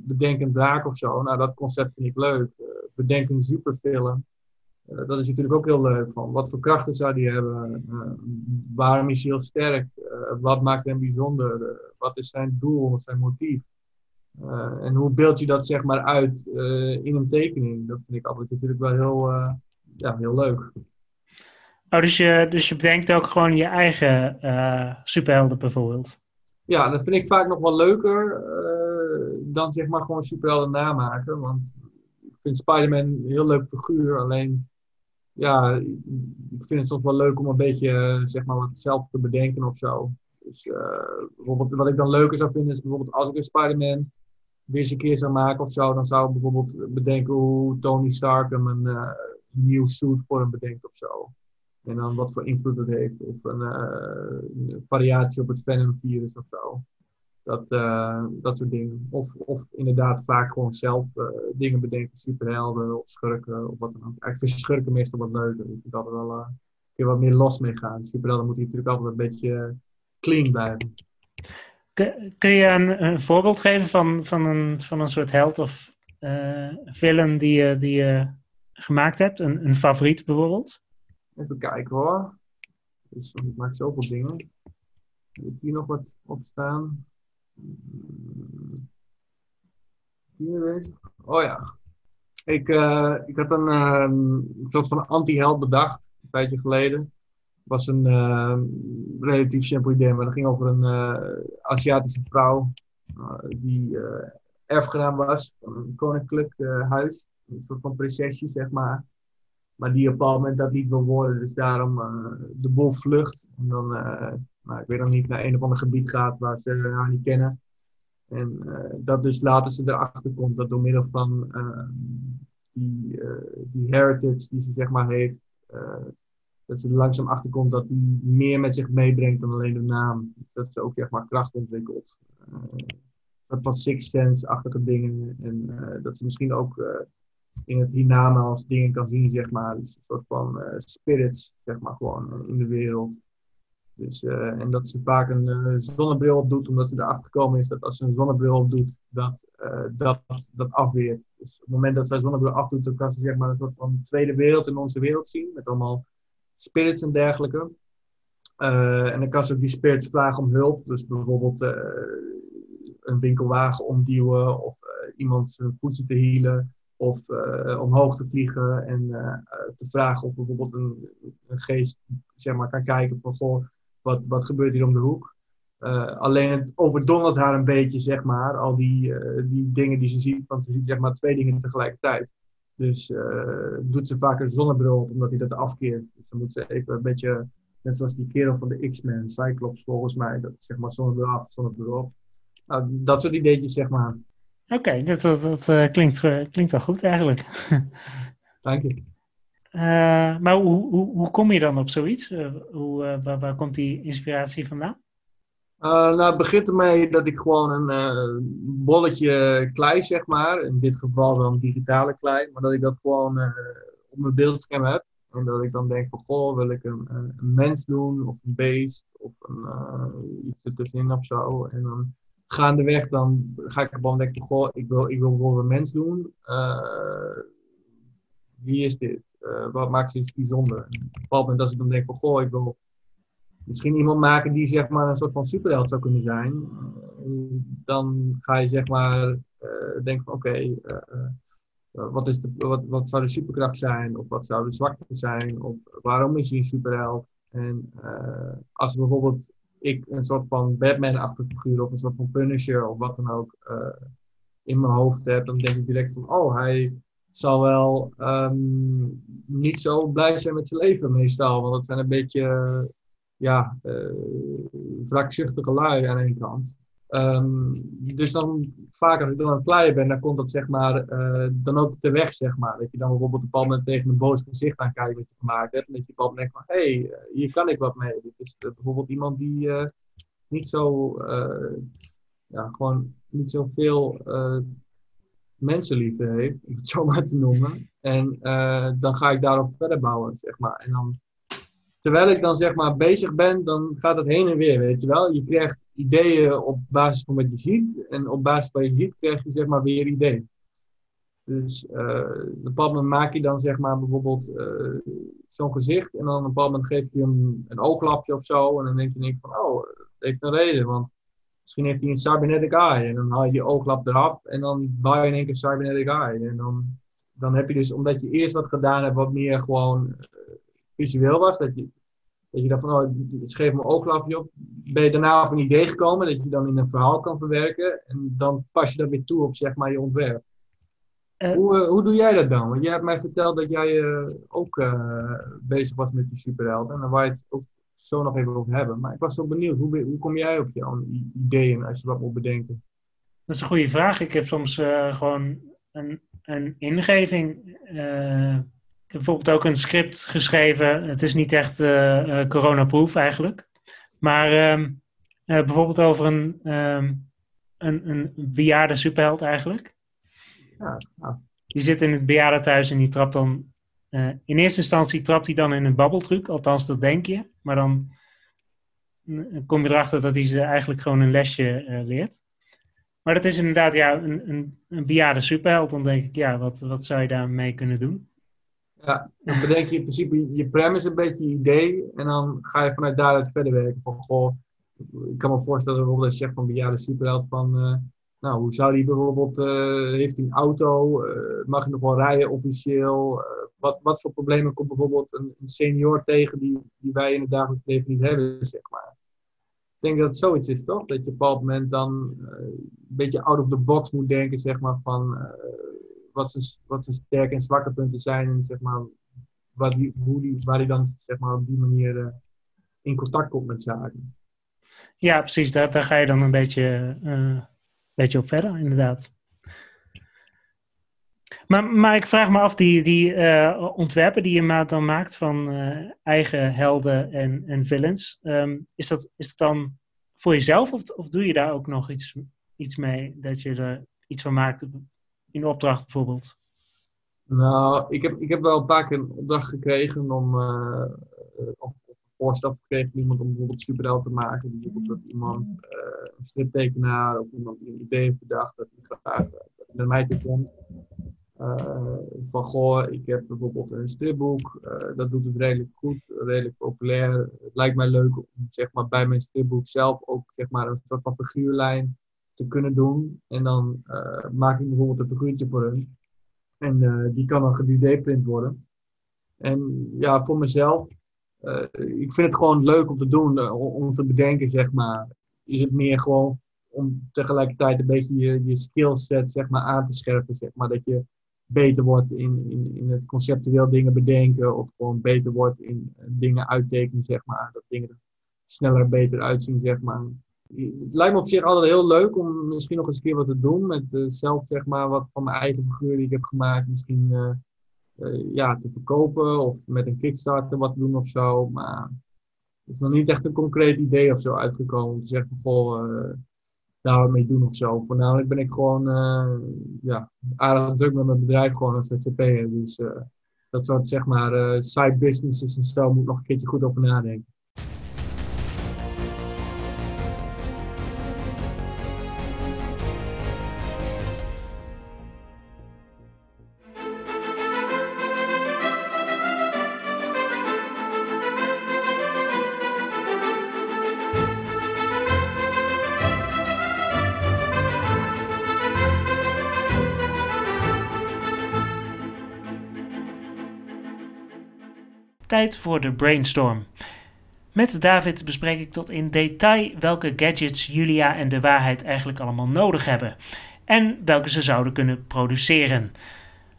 bedenk een draak of zo, nou dat concept vind ik leuk. bedenk een superfilm. Uh, dat is natuurlijk ook heel leuk. Van wat voor krachten zou die hebben? Uh, waarom is hij heel sterk? Uh, wat maakt hem bijzonder? wat is zijn doel, zijn motief? en hoe beeld je dat zeg maar uit in een tekening? Dat vind ik altijd natuurlijk wel heel, ja, heel leuk. Oh, dus je, dus bedenkt ook gewoon je eigen superhelden bijvoorbeeld? Ja, dat vind ik vaak nog wel leuker dan zeg maar gewoon superhelden namaken. Want ik vind Spider-Man een heel leuk figuur. Alleen ja, ik vind het soms wel leuk om een beetje eh, zeg maar, wat zelf te bedenken of zo. Dus bijvoorbeeld, wat ik dan leuker zou vinden is bijvoorbeeld als ik een Spider-Man weer eens een keer zou maken of zo, dan zou ik bijvoorbeeld bedenken hoe Tony Stark hem een nieuw suit voor hem bedenkt of zo. En dan wat voor invloed het heeft. Of een, een variatie op het Venom-virus of zo. Dat, uh, dat soort dingen. Of, of inderdaad vaak gewoon zelf uh, dingen bedenken, superhelden of schurken of wat dan ook. Eigenlijk vind schurken meestal wat leuker. Ik wel uh, een keer wat meer los mee gaan. Superhelden moeten natuurlijk altijd een beetje clean blijven. Kun, je een, een, voorbeeld geven van, van, een, van een soort held of film die je, die je gemaakt hebt? Een, een favoriet bijvoorbeeld? Even kijken hoor. Dus, ik maak zoveel dingen. Heb ik hier nog wat op staan? Oh ja. Ik, uh, ik had een uh, soort van anti-held bedacht, een tijdje geleden. Was een uh, relatief simpel idee, maar dat ging over een eh, Aziatische vrouw die erfgenaam was van een koninklijk huis. Een soort van prinsesje, zeg maar. Maar die op een bepaald moment dat niet wil worden, dus daarom de boel vlucht. En dan nou, ik weet nog niet, naar een of ander gebied gaat waar ze haar niet kennen. En uh, dat dus later ze erachter komt dat door middel van uh, die, die heritage die ze zeg maar heeft, dat ze er langzaam achter komt dat die meer met zich meebrengt dan alleen de naam. Dat ze ook zeg maar kracht ontwikkelt. dat van six sense-achtige dingen. En dat ze misschien ook in het hiernamaals dingen kan zien, zeg maar. Dus een soort van spirits, zeg maar, gewoon in de wereld. Dus, uh, en dat ze vaak een uh, zonnebril op doet, omdat ze erachter gekomen is dat als ze een zonnebril op doet, dat dat, dat afweert. Dus op het moment dat ze een zonnebril afdoet, dan kan ze zeg maar een soort van tweede wereld in onze wereld zien, met allemaal spirits en dergelijke. en dan kan ze ook die spirits vragen om hulp. Dus bijvoorbeeld een winkelwagen omduwen of iemand zijn voetje te healen of omhoog te vliegen en te vragen of bijvoorbeeld een, een, geest zeg maar, kan kijken van goh, wat, wat gebeurt hier om de hoek. Uh, alleen het overdondert haar een beetje, zeg maar, al die, uh, die dingen die ze ziet. Want ze ziet zeg maar twee dingen tegelijkertijd. Dus uh, doet ze vaak een zonnebril op, omdat hij dat afkeert. Dus dan moet ze even een beetje, net zoals die kerel van de X-Men, Cyclops volgens mij, dat zeg maar zonnebril af, zonnebril op. Nou, dat soort ideetjes, zeg maar. Oké, okay, dat, dat, dat klinkt, klinkt wel goed eigenlijk. Dank je. Uh, maar hoe, hoe, hoe kom je dan op zoiets? Uh, hoe, uh, waar, waar, komt die inspiratie vandaan? nou, het begint ermee dat ik gewoon een bolletje klei, zeg maar. In dit geval dan digitale klei. Maar dat ik dat gewoon op mijn beeldscherm heb. En dat ik dan denk van, goh, wil ik een, een mens doen? Of een beest? Of een, iets ertussenin of zo. En dan gaandeweg dan ga ik gewoon denken van, goh, ik wil, ik wil bijvoorbeeld een mens doen. wie is dit? uh, wat maakt ze iets bijzonder? op een moment als ik dan denk van, goh, ik wil misschien iemand maken die zeg maar een soort van superheld zou kunnen zijn. Uh, dan ga je zeg maar denken van, oké, wat, is de, wat, wat zou de superkracht zijn? Of wat zou de zwakte zijn? Of waarom is hij een superheld? En als bijvoorbeeld ik een soort van Batman-achtige figuur of een soort van Punisher of wat dan ook in mijn hoofd heb, dan denk ik direct van, oh, hij zal wel um, niet zo blij zijn met zijn leven meestal. Want dat zijn een beetje ja, uh, wrakzuchtige lui aan één kant. Um, dus dan vaak als ik dan aan het kleien ben, dan komt dat zeg maar uh, dan ook te weg, zeg maar. Dat je dan bijvoorbeeld een bepaald moment tegen een boos gezicht aan kijkt wat je gemaakt hebt. En dat je moment denkt van, hé, hey, hier kan ik wat mee. Dit is bijvoorbeeld iemand die, niet zo, ja, gewoon niet zoveel mensenliefde heeft, om het zo maar te noemen. En dan ga ik daarop verder bouwen, zeg maar. En dan terwijl ik dan zeg maar bezig ben, dan gaat het heen en weer, weet je wel. Je krijgt ideeën op basis van wat je ziet. En op basis van wat je ziet krijg je zeg maar weer ideeën. Dus op een bepaald moment maak je dan zeg maar bijvoorbeeld uh, zo'n gezicht. En dan op een bepaald moment geef je hem een ooglapje of zo. En dan denk je, denk van, oh, dat heeft een reden. Want misschien heeft hij een cybernetic eye. En dan haal je die ooglap eraf. En dan bouw je in één keer cybernetic eye. En dan, dan heb je dus, omdat je eerst wat gedaan hebt wat meer gewoon... Uh, visueel was. Dat je, dat je dacht van, oh, schreef mijn ooglapje op. Ben je daarna op een idee gekomen dat je dan in een verhaal kan verwerken. En dan pas je dat weer toe op, zeg maar, je ontwerp. Uh, hoe, uh, hoe doe jij dat dan? Want jij hebt mij verteld dat jij uh, ook bezig was met die superhelden. En daar waar je het ook zo nog even over hebben. Maar ik was zo benieuwd, hoe, hoe kom jij op jouw ideeën als je wat moet bedenken? Dat is een goede vraag. Ik heb soms gewoon een, een ingeving bijvoorbeeld ook een script geschreven. Het is niet echt uh, coronaproof eigenlijk. Maar uh, bijvoorbeeld over een, ehm, een, een bejaarde superheld eigenlijk. Ja, Die zit in het bejaardentehuis en die trapt dan... in eerste instantie trapt hij dan in een babbeltruc. Althans, dat denk je. Maar dan kom je erachter dat hij ze eigenlijk gewoon een lesje leert. Maar dat is inderdaad ja, een, een, een bejaarde superheld. Dan denk ik, ja, wat, wat zou je daarmee kunnen doen? Ja, dan bedenk je in principe je premise een beetje je idee. En dan ga je vanuit daaruit verder werken. Van, goh, ik kan me voorstellen bijvoorbeeld als je zegt van bejaarde superheld van... Uh, nou, hoe zou die bijvoorbeeld, heeft hij een auto, uh, mag hij nog wel rijden officieel? wat, wat voor problemen komt bijvoorbeeld een, een, senior tegen die, die wij in het dagelijks leven niet hebben, zeg maar. Ik denk dat het zoiets is, toch? Dat je op een bepaald moment dan een beetje out of the box moet denken, zeg maar, van wat zijn, wat zijn sterke en zwakke punten zijn. En zeg maar, wat die, hoe die, waar hij dan zeg maar, op die manier uh, in contact komt met zaken. Ja, precies. Daar, daar ga je dan een beetje, uh, beetje op verder, inderdaad. Maar, maar ik vraag me af, die, die uh, ontwerpen die je dan maakt van eigen helden en, en villains, um, is, dat, is dat dan voor jezelf of, of doe je daar ook nog iets, iets mee dat je er iets van maakt in opdracht bijvoorbeeld? Nou, ik heb, ik heb wel een paar keer een opdracht gekregen om, uh, of voorstel gekregen iemand om bijvoorbeeld superheld te maken. Bijvoorbeeld dat iemand, uh, een striptekenaar of iemand die een idee heeft bedacht dat hij graag met mij te komt. Van goh, ik heb bijvoorbeeld een stripboek, dat doet het redelijk goed, redelijk populair. Het lijkt mij leuk om zeg maar, bij mijn stripboek zelf ook zeg maar, een soort van figuurlijn te kunnen doen. En dan uh, maak ik bijvoorbeeld een figuurtje voor hun. En uh, die kan dan 3D-print worden. En ja, voor mezelf, uh, ik vind het gewoon leuk om te doen, om te bedenken, zeg maar. Is het meer gewoon om tegelijkertijd een beetje je, je skillset, zeg maar, aan te scherpen, zeg maar. Dat je beter wordt in, in, in het conceptueel dingen bedenken. Of gewoon beter wordt in dingen uittekenen, zeg maar. Dat dingen er sneller beter uitzien, zeg maar het lijkt me op zich altijd heel leuk om misschien nog eens een keer wat te doen. Met uh, zelf zeg maar wat van mijn eigen figuur die ik heb gemaakt. Misschien uh, uh, ja, te verkopen of met een Kickstarter wat te doen of zo. Maar het is nog niet echt een concreet idee of zo uitgekomen. Om te zeggen, goh, daar wat mee doen of zo. Voornamelijk ben ik gewoon ja, aardig druk met mijn bedrijf gewoon als ZZP'er. Dus dat soort zeg maar side businesses en zo moet nog een keertje goed over nadenken. Voor de brainstorm. Met David bespreek ik tot in detail welke gadgets Julia en de waarheid eigenlijk allemaal nodig hebben en welke ze zouden kunnen produceren.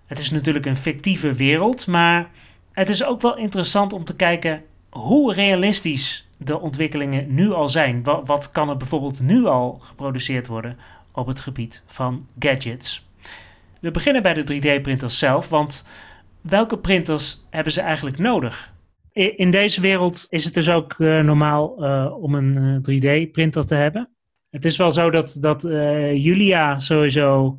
Het is natuurlijk een fictieve wereld, maar het is ook wel interessant om te kijken hoe realistisch de ontwikkelingen nu al zijn. Wat, wat kan er bijvoorbeeld nu al geproduceerd worden op het gebied van gadgets? We beginnen bij de 3D-printers zelf, want welke printers hebben ze eigenlijk nodig? In deze wereld is het dus ook normaal om een 3D-printer te hebben. Het is wel zo dat, dat Julia sowieso,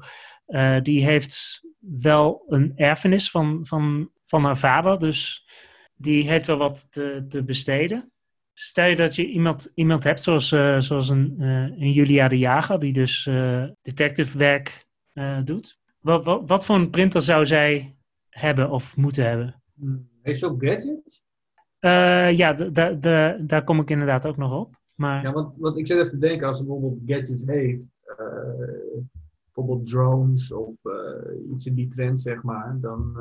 die heeft wel een erfenis van, van, van haar vader. Dus die heeft wel wat te, te besteden. Stel je dat je iemand, iemand hebt, zoals, zoals een, een Julia de Jager, die dus detective werk doet. Wat, wat, wat, voor een printer zou zij hebben of moeten hebben? Heeft ze ook gadgets? Ja, daar kom ik inderdaad ook nog op. Maar... Ja, want, want ik zit even te denken, als ze bijvoorbeeld gadgets heeft, bijvoorbeeld drones of iets in die trend, zeg maar, dan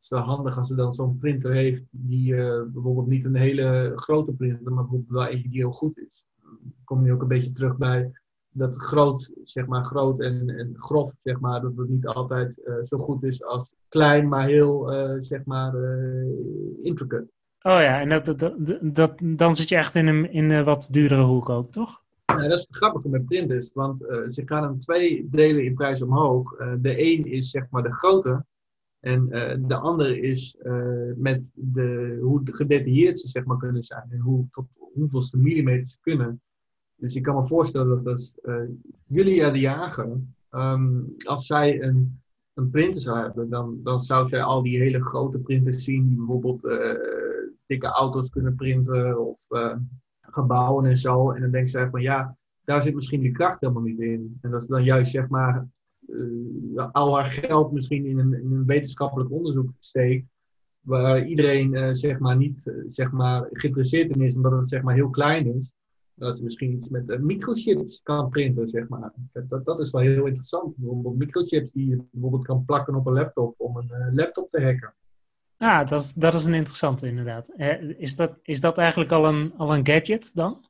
is het wel handig als ze dan zo'n printer heeft die bijvoorbeeld niet een hele grote printer, maar bijvoorbeeld wel eentje die heel goed is. Dan kom je ook een beetje terug bij dat groot, zeg maar, groot en, en grof, zeg maar, dat het niet altijd zo goed is als klein, maar heel, zeg maar, intricate. Oh ja, en dat, dat, dat, dan zit je echt in een, in wat duurdere hoek ook, toch? Ja, dat is het grappige met printers, want ze gaan in twee delen in prijs omhoog. de een is zeg maar de grote, en uh, de andere is met de, hoe gedetailleerd ze zeg maar, kunnen zijn en hoe, tot hoeveelste millimeter ze kunnen. Dus ik kan me voorstellen dat Julia de Jager, um, als zij een, een printer zou hebben, dan, dan zou zij al die hele grote printers zien die bijvoorbeeld dikke auto's kunnen printen of gebouwen en zo. En dan denkt zij van ja, daar zit misschien die kracht helemaal niet in. En dat is dan juist zeg maar uh, al haar geld misschien in een, wetenschappelijk onderzoek steekt, waar iedereen uh, zeg maar niet uh, zeg maar geïnteresseerd in is, omdat het zeg maar heel klein is. Dat ze misschien iets met microchips kan printen, zeg maar. Dat, dat is wel heel interessant. Bijvoorbeeld microchips die je bijvoorbeeld kan plakken op een laptop om een laptop te hacken. Ja, dat is, dat is een interessante inderdaad. Is dat, is dat eigenlijk al een, al een gadget dan?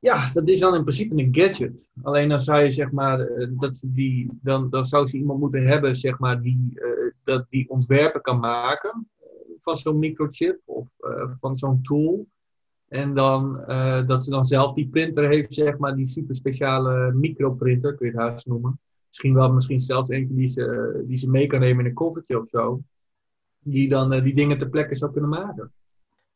Ja, dat is dan in principe een gadget. Alleen dan zou je zeg maar, eh, dat die, dan, dan zou ze iemand moeten hebben zeg maar, die, uh, dat die ontwerpen kan maken eh, van zo'n microchip of van zo'n tool. En dan dat ze dan zelf die printer heeft, zeg maar, die super speciale microprinter, kun je het haast noemen. Misschien wel, misschien zelfs eentje die ze, die ze mee kan nemen in een koffertje of zo. Die dan die dingen ter plekke zou kunnen maken.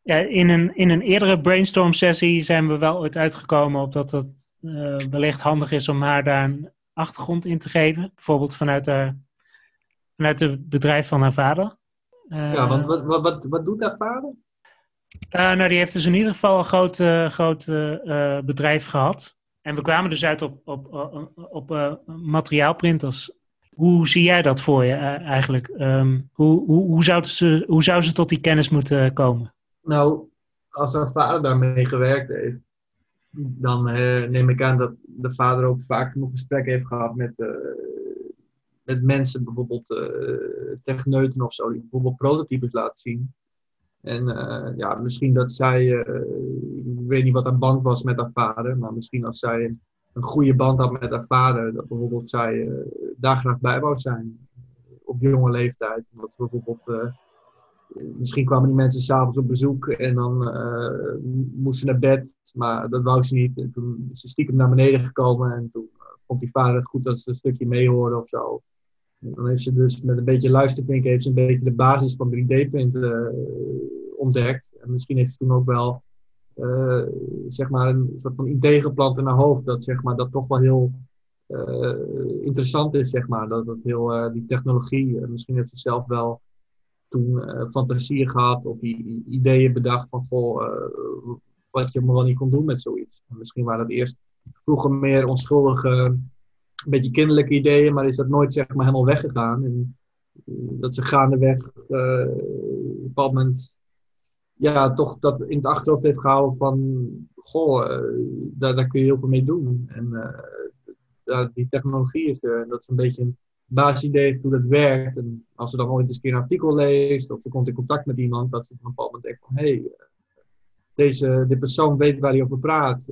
Ja, in, een, in een eerdere brainstorm sessie zijn we wel ooit uitgekomen op dat het uh, wellicht handig is om haar daar een achtergrond in te geven. Bijvoorbeeld vanuit, haar, vanuit het bedrijf van haar vader. Uh, ja, want wat, wat, wat, wat doet haar vader? Nou, die heeft dus in ieder geval een groot, groot bedrijf gehad. En we kwamen dus uit op, op, op, op materiaalprinters. Hoe zie jij dat voor je eigenlijk? Um, hoe, hoe, hoe, zou ze, hoe zou ze tot die kennis moeten komen? Nou, als haar vader daarmee gewerkt heeft, dan uh, neem ik aan dat de vader ook vaak nog gesprek heeft gehad met, met mensen, bijvoorbeeld uh, techneuten of zo, die bijvoorbeeld prototypes laten zien. En ja, misschien dat zij, ik weet niet wat haar band was met haar vader, maar misschien als zij een, goede band had met haar vader, dat bijvoorbeeld zij daar graag bij wou zijn op jonge leeftijd. Omdat bijvoorbeeld misschien kwamen die mensen s'avonds op bezoek en dan moesten ze naar bed, maar dat wou ze niet. En toen is ze stiekem naar beneden gekomen en toen vond die vader het goed dat ze een stukje meehoorde of zo. En dan heeft ze dus met een beetje luistervinken heeft ze een beetje de basis van 3D-printen uh, eh, ontdekt. En misschien heeft ze toen ook wel zeg maar een soort van idee geplant in haar hoofd dat zeg maar, dat toch wel heel interessant is, zeg maar. Dat het heel, die technologie, misschien heeft ze zelf wel toen uh, fantasieën gehad of die ideeën bedacht van goh, uh, wat je maar wel niet kon doen met zoiets. En misschien waren dat eerst vroeger meer onschuldige, beetje kinderlijke ideeën, maar is dat nooit zeg maar helemaal weggegaan. En uh, dat ze gaandeweg op een bepaald moment ja, toch dat in het achterhoofd heeft gehouden van goh, daar, daar kun je heel veel mee doen. En die technologie is er. Dat is een beetje een basisidee heeft hoe dat werkt. En als ze dan ooit eens een keer een artikel leest of ze komt in contact met iemand, dat ze op een bepaald moment denkt van hé, hey, deze de persoon weet waar hij over praat.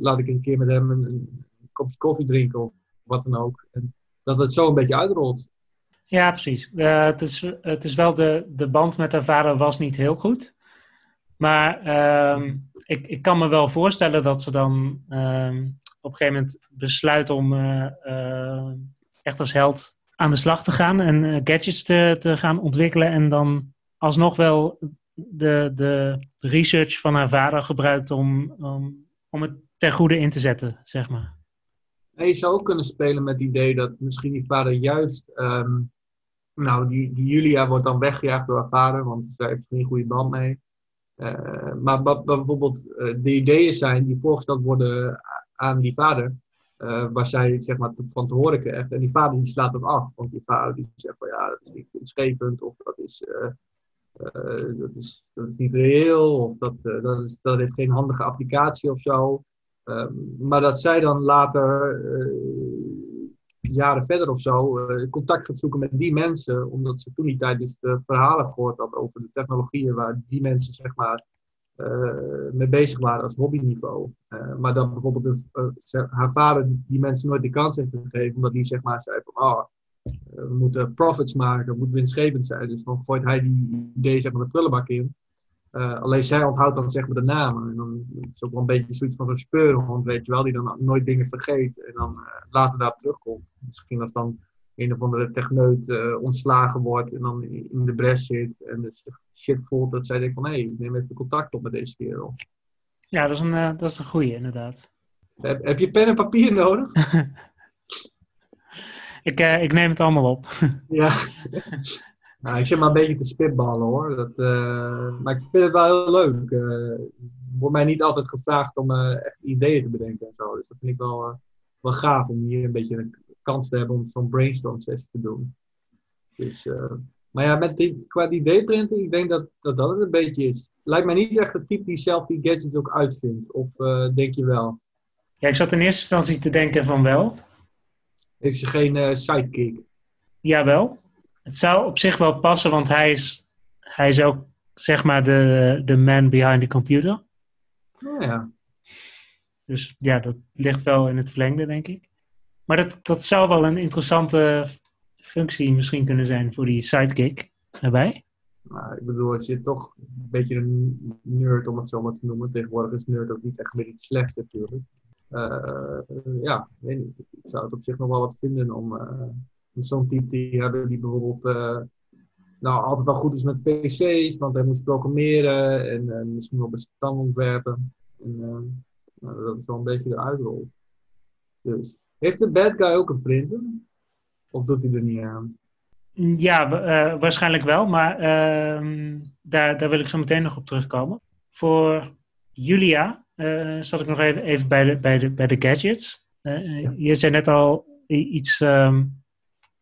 Laat ik eens een keer met hem een, kopje koffie drinken of wat dan ook. En dat het zo een beetje uitrolt. Ja, precies. Het, is, het is wel de, de band met haar vader was niet heel goed. Maar uh, ik, ik kan me wel voorstellen dat ze dan ehm, op een gegeven moment besluit om eh, echt als held aan de slag te gaan en uh, gadgets te, te gaan ontwikkelen en dan alsnog wel de, de research van haar vader gebruikt om, om, het ten goede in te zetten, zeg maar. je zou ook kunnen spelen met het idee dat misschien die vader juist. Ehm, nou, die, Julia wordt dan weggejaagd door haar vader, want zij heeft geen goede band mee. Uh, maar wat bijvoorbeeld uh, de ideeën zijn die voorgesteld worden aan die vader, uh, waar zij zeg maar, van te horen krijgt. En die vader die slaat dat af, want die vader die zegt van ja, dat is niet of dat is, dat is, dat is niet reëel of dat, dat, is, dat heeft geen handige applicatie of zo. Ehm, maar dat zij dan later jaren verder of zo uh, contact gaat zoeken met die mensen, omdat ze toen die tijd dus de verhalen gehoord had over de technologieën waar die mensen zeg maar uh, mee bezig waren als hobbyniveau. Uh, maar dan bijvoorbeeld haar vader die mensen nooit de kans heeft gegeven, omdat die zeg maar zei van oh, we moeten profits maken, we moeten winstgevend zijn. Dus dan gooit hij die idee zeg maar de prullenbak in. Uh, alleen zij onthoudt dan zeg maar de namen. En dan is het ook wel een beetje zoiets van zo'n speurhond, weet je wel, die dan nooit dingen vergeet en dan uh, later daarop terugkomt. Misschien als dan een of andere techneut uh, ontslagen wordt en dan in de bres zit en dus shit voelt, dat zij denkt van hé, hey, ik neem even contact op met deze kerel. Ja, dat is een, dat is een goeie inderdaad. Heb, heb je pen en papier nodig? ik, ik neem het allemaal op. ja. Nou, ik zit maar een beetje te spitballen hoor. Dat, uh, maar ik vind het wel heel leuk. Uh, wordt mij niet altijd gevraagd om uh, echt ideeën te bedenken en zo. Dus dat vind ik wel, wel gaaf om hier een beetje een kans te hebben om zo'n brainstorm sessie te doen. Dus, maar ja, met die, qua idee-printing, ik denk dat, dat dat het een beetje is. Lijkt mij niet echt het type die zelf die gadgets ook uitvindt. Of denk je wel? Ja, ik zat in eerste instantie te denken van wel. Heeft ze geen sidekick? Jawel het zou op zich wel passen, want hij is, hij is ook zeg maar de, de man behind the computer. Oh, ja. Dus ja, dat ligt wel in het verlengde, denk ik. Maar dat, dat zou wel een interessante functie misschien kunnen zijn voor die sidekick erbij. Nou, ik bedoel, als je toch een beetje een nerd, om het zo maar te noemen. Tegenwoordig is nerd ook niet echt meer iets slecht natuurlijk. Uh, ja, weet niet. Ik zou het op zich nog wel wat vinden om, uh, zo'n type die hebben die bijvoorbeeld uh, nou, altijd wel goed is met PC's, want hij moest programmeren en uh, misschien wel bestanden ontwerpen. En, uh, nou, dat is wel een beetje de uitrol. Dus, heeft de bad guy ook een printer? Of doet hij er niet aan? Ja, waarschijnlijk wel, maar ehm, daar, daar wil ik zo meteen nog op terugkomen. Voor Julia zat ik nog even, even bij, de, bij, de, bij de gadgets. Je zei net al iets um,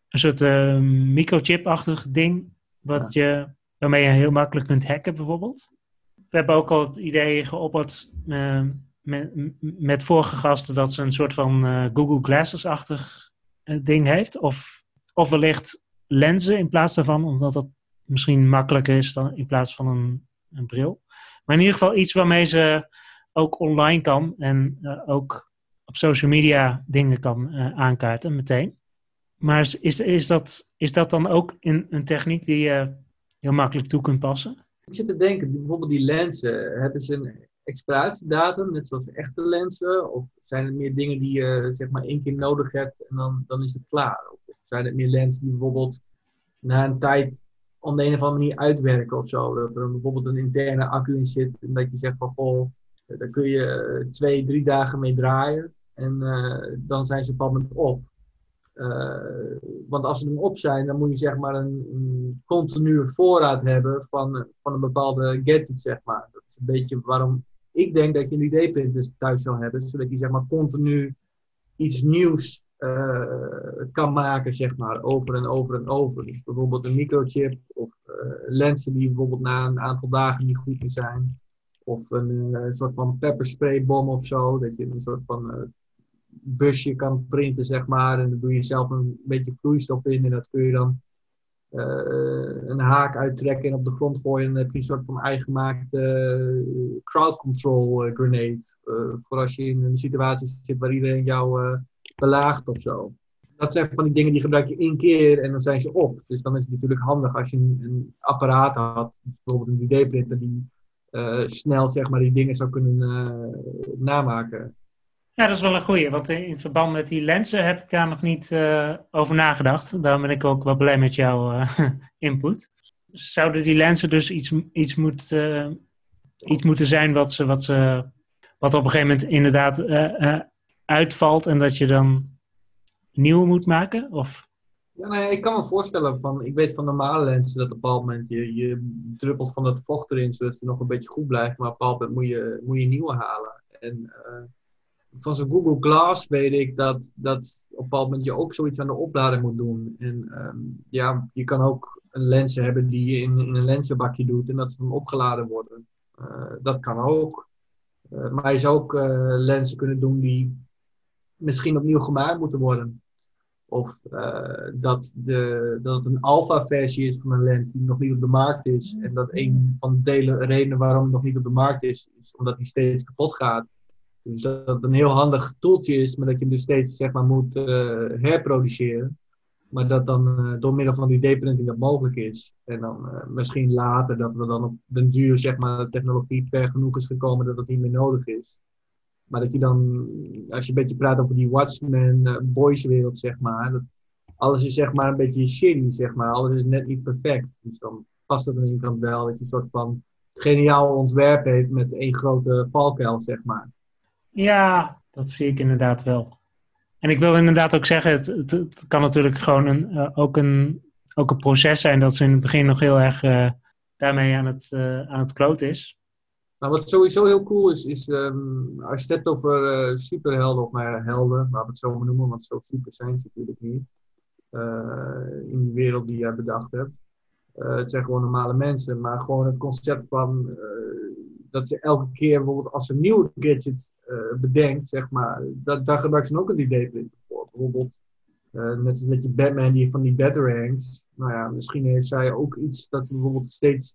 een soort uh, microchip-achtig ding, wat je, waarmee je heel makkelijk kunt hacken bijvoorbeeld. We hebben ook al het idee geopperd uh, met, met vorige gasten dat ze een soort van uh, Google Glasses-achtig ding heeft. Of, of wellicht lenzen in plaats daarvan, omdat dat misschien makkelijker is dan in plaats van een, een bril. Maar in ieder geval iets waarmee ze ook online kan en ook op social media dingen kan aankaarten meteen. Maar is, is, dat, is dat dan ook in, een techniek die je heel makkelijk toe kunt passen? Ik zit te denken, bijvoorbeeld die lenzen, hebben ze een expiratiedatum, net zoals echte lenzen? Of zijn het meer dingen die je zeg maar één keer nodig hebt en dan, dan is het klaar? Of zijn het meer lenzen die bijvoorbeeld na een tijd op de een of andere manier uitwerken of zo? Dat er bijvoorbeeld een interne accu in zit en dat je zegt van goh, daar kun je twee, drie dagen mee draaien en uh, dan zijn ze op op. Uh, want als ze hem op zijn, dan moet je zeg maar een, een continue voorraad hebben van, van een bepaalde gadget, zeg maar. Dat is een beetje waarom ik denk dat je een ID-printer thuis zou hebben, zodat je zeg maar continu iets nieuws uh, kan maken, zeg maar, over en over en over. Dus bijvoorbeeld een microchip of uh, lenzen die bijvoorbeeld na een aantal dagen niet goed zijn. Of een soort van pepperspraybom of zo, dat je een soort van busje kan printen, zeg maar. En dan doe je zelf een beetje vloeistof in en dat kun je dan uh, een haak uittrekken en op de grond gooien. En dan heb je een soort van eigengemaakte uh, crowd control uh, grenade. voor als je in een situatie zit waar iedereen jou belaagt of zo. Dat zijn van die dingen die gebruik je één keer en dan zijn ze op. Dus dan is het natuurlijk handig als je een, een apparaat had, bijvoorbeeld een 3D-printer, die snel zeg maar, die dingen zou kunnen namaken. Ja, dat is wel een goeie, want in verband met die lenzen heb ik daar nog niet uh, over nagedacht. Daarom ben ik ook wel blij met jouw uh, input. zouden die lenzen dus iets, iets, moet, eh, iets moeten zijn wat, ze, wat, ze, wat op een gegeven moment inderdaad eh, eh, uitvalt en dat je dan nieuwe moet maken? Of? Ja, nou ja, ik kan me voorstellen, van, ik weet van normale lenzen dat op een bepaald moment je, je druppelt van dat vocht erin zodat het nog een beetje goed blijft, maar op een bepaald moment moet je, moet je nieuwe halen. En van zo'n Google Glass weet ik dat, dat op een bepaald moment je ook zoiets aan de oplader moet doen. En ehm, ja, je kan ook een lens hebben die je in, een lenzenbakje doet en dat ze dan opgeladen worden. Uh, dat kan ook. Uh, maar je zou ook uh, lenzen kunnen doen die misschien opnieuw gemaakt moeten worden. Of dat, de, dat het een alpha-versie is van een lens die nog niet op de markt is. En dat een van de redenen waarom het nog niet op de markt is, is omdat die steeds kapot gaat. Dus dat het een heel handig toeltje is, maar dat je hem dus steeds zeg maar, moet uh, herproduceren. Maar dat dan uh, door middel van die D-printing dat mogelijk is. En dan uh, misschien later dat we dan op den duur zeg maar, de technologie ver genoeg is gekomen dat dat niet meer nodig is. Maar dat je dan, als je een beetje praat over die Watchmen boys wereld, zeg maar. Dat alles is zeg maar een beetje shitty, zeg maar. Alles is net niet perfect. Dus dan past het aan de ene kant wel dat je een soort van geniaal ontwerp heeft met één grote valkuil, zeg maar. Ja, dat zie ik inderdaad wel. En ik wil inderdaad ook zeggen, het, het, kan natuurlijk gewoon een, uh, ook, een, ook een proces zijn dat ze in het begin nog heel erg uh, daarmee aan het, uh, aan het kloot is. Nou, wat sowieso heel cool is, is um, als je het hebt over superhelden of maar helden, laten we het zo maar noemen, want zo super zijn ze natuurlijk niet. in die wereld die jij bedacht hebt. het zijn gewoon normale mensen, maar gewoon het concept van dat ze elke keer bijvoorbeeld als ze een nieuwe gadget uh, bedenkt, zeg maar, dat, daar gebruikt ze ook een 3D-printer voor. Bijvoorbeeld, uh, net zoals dat je Batman die van die Batarangs, nou ja, misschien heeft zij ook iets dat ze bijvoorbeeld steeds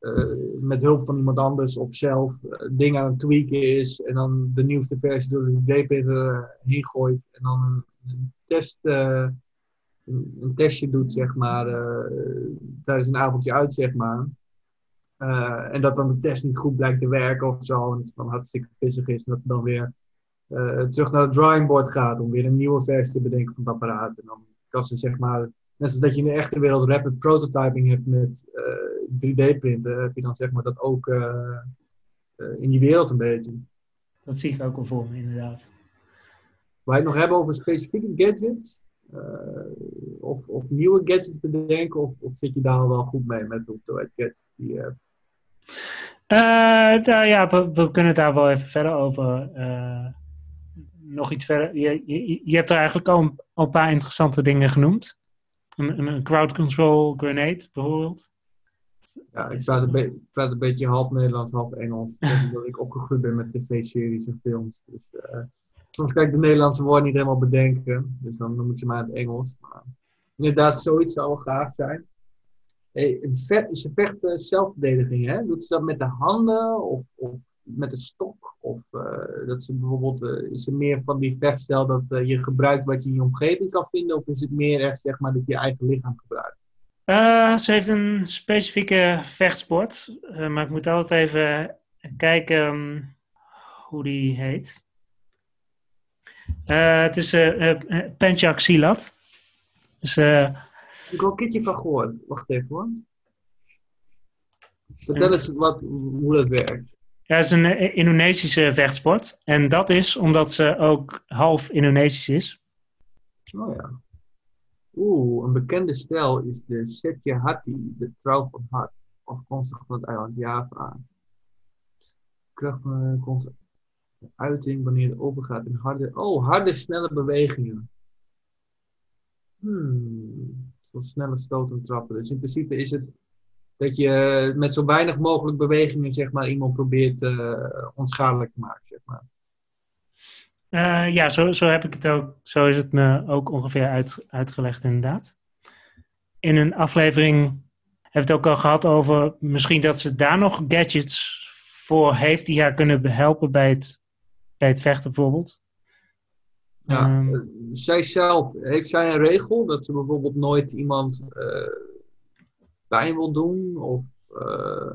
uh, met hulp van iemand anders of zelf dingen aan het tweaken is en dan de nieuwste versie door de 3D-printer heen gooit en dan een, test, een, testje doet, zeg maar, tijdens een avondje uit, zeg maar. Uh, en dat dan de test niet goed blijkt te werken of zo. En dat het dan hartstikke pissig is. En dat ze dan weer uh, terug naar het drawing board gaat om weer een nieuwe versie te bedenken van het apparaat. En dan kan ze zeg maar, net zoals dat je in de echte wereld rapid prototyping hebt met uh, eh, 3D-printen, heb je dan zeg maar dat ook in die wereld een beetje. Dat zie ik ook wel voor me, inderdaad. Je het nog hebben over specifieke gadgets, of, of, nieuwe gadgets bedenken, of, of zit je daar al wel goed mee met de hoeveelheid gadgets die je hebt? Uh, nou ja, we, we, kunnen het daar wel even verder over. Uh, nog iets verder. Je, je, je, hebt er eigenlijk al een, al een, paar interessante dingen genoemd. Een, een crowd control grenade bijvoorbeeld. Ja, ik praat een, be praat een beetje half Nederlands, half Engels. omdat ik opgegroeid ben met tv-series en films. Dus uh, soms kan ik de Nederlandse woorden niet helemaal bedenken. Dus dan noem ik ze maar het Engels. Maar inderdaad, zoiets zou wel gaaf zijn. Ze vechten zelfverdediging, hè? Doet ze dat met de handen of, of met een stok? Of uh, dat ze bijvoorbeeld, uh, is er meer van die vechtstijl dat uh, je gebruikt wat je in je omgeving kan vinden? Of is het meer echt, zeg maar, dat je je eigen lichaam gebruikt? ze heeft een specifieke vechtsport, maar ik moet altijd even kijken um, hoe die heet. het is Penchak Silat. Dus ik heb al een keertje van gehoord. Wacht even hoor. Vertel eens wat, hoe dat werkt. Ja, het is een eh, Indonesische vechtsport. En dat is omdat ze ook half Indonesisch is. Oh ja. Oeh, een bekende stijl is de Setje Hati, de trouw van hart. Afkomstig van het eiland Java. Kracht komt uiting wanneer het overgaat in harde, oh, harde, snelle bewegingen. Hmm zo snelle stoten trappen. Dus in principe is het dat je met zo weinig mogelijk bewegingen zeg maar, iemand probeert uh, onschadelijk te maken. Zeg maar. Uh, ja, zo, zo heb ik het ook. Zo is het me ook ongeveer uit, uitgelegd, inderdaad. In een aflevering heb het ook al gehad over misschien dat ze daar nog gadgets voor heeft die haar kunnen helpen bij het, bij het vechten, bijvoorbeeld. Ja, um, zij zelf, heeft zij een regel dat ze bijvoorbeeld nooit iemand uh, pijn wil doen? Of uh,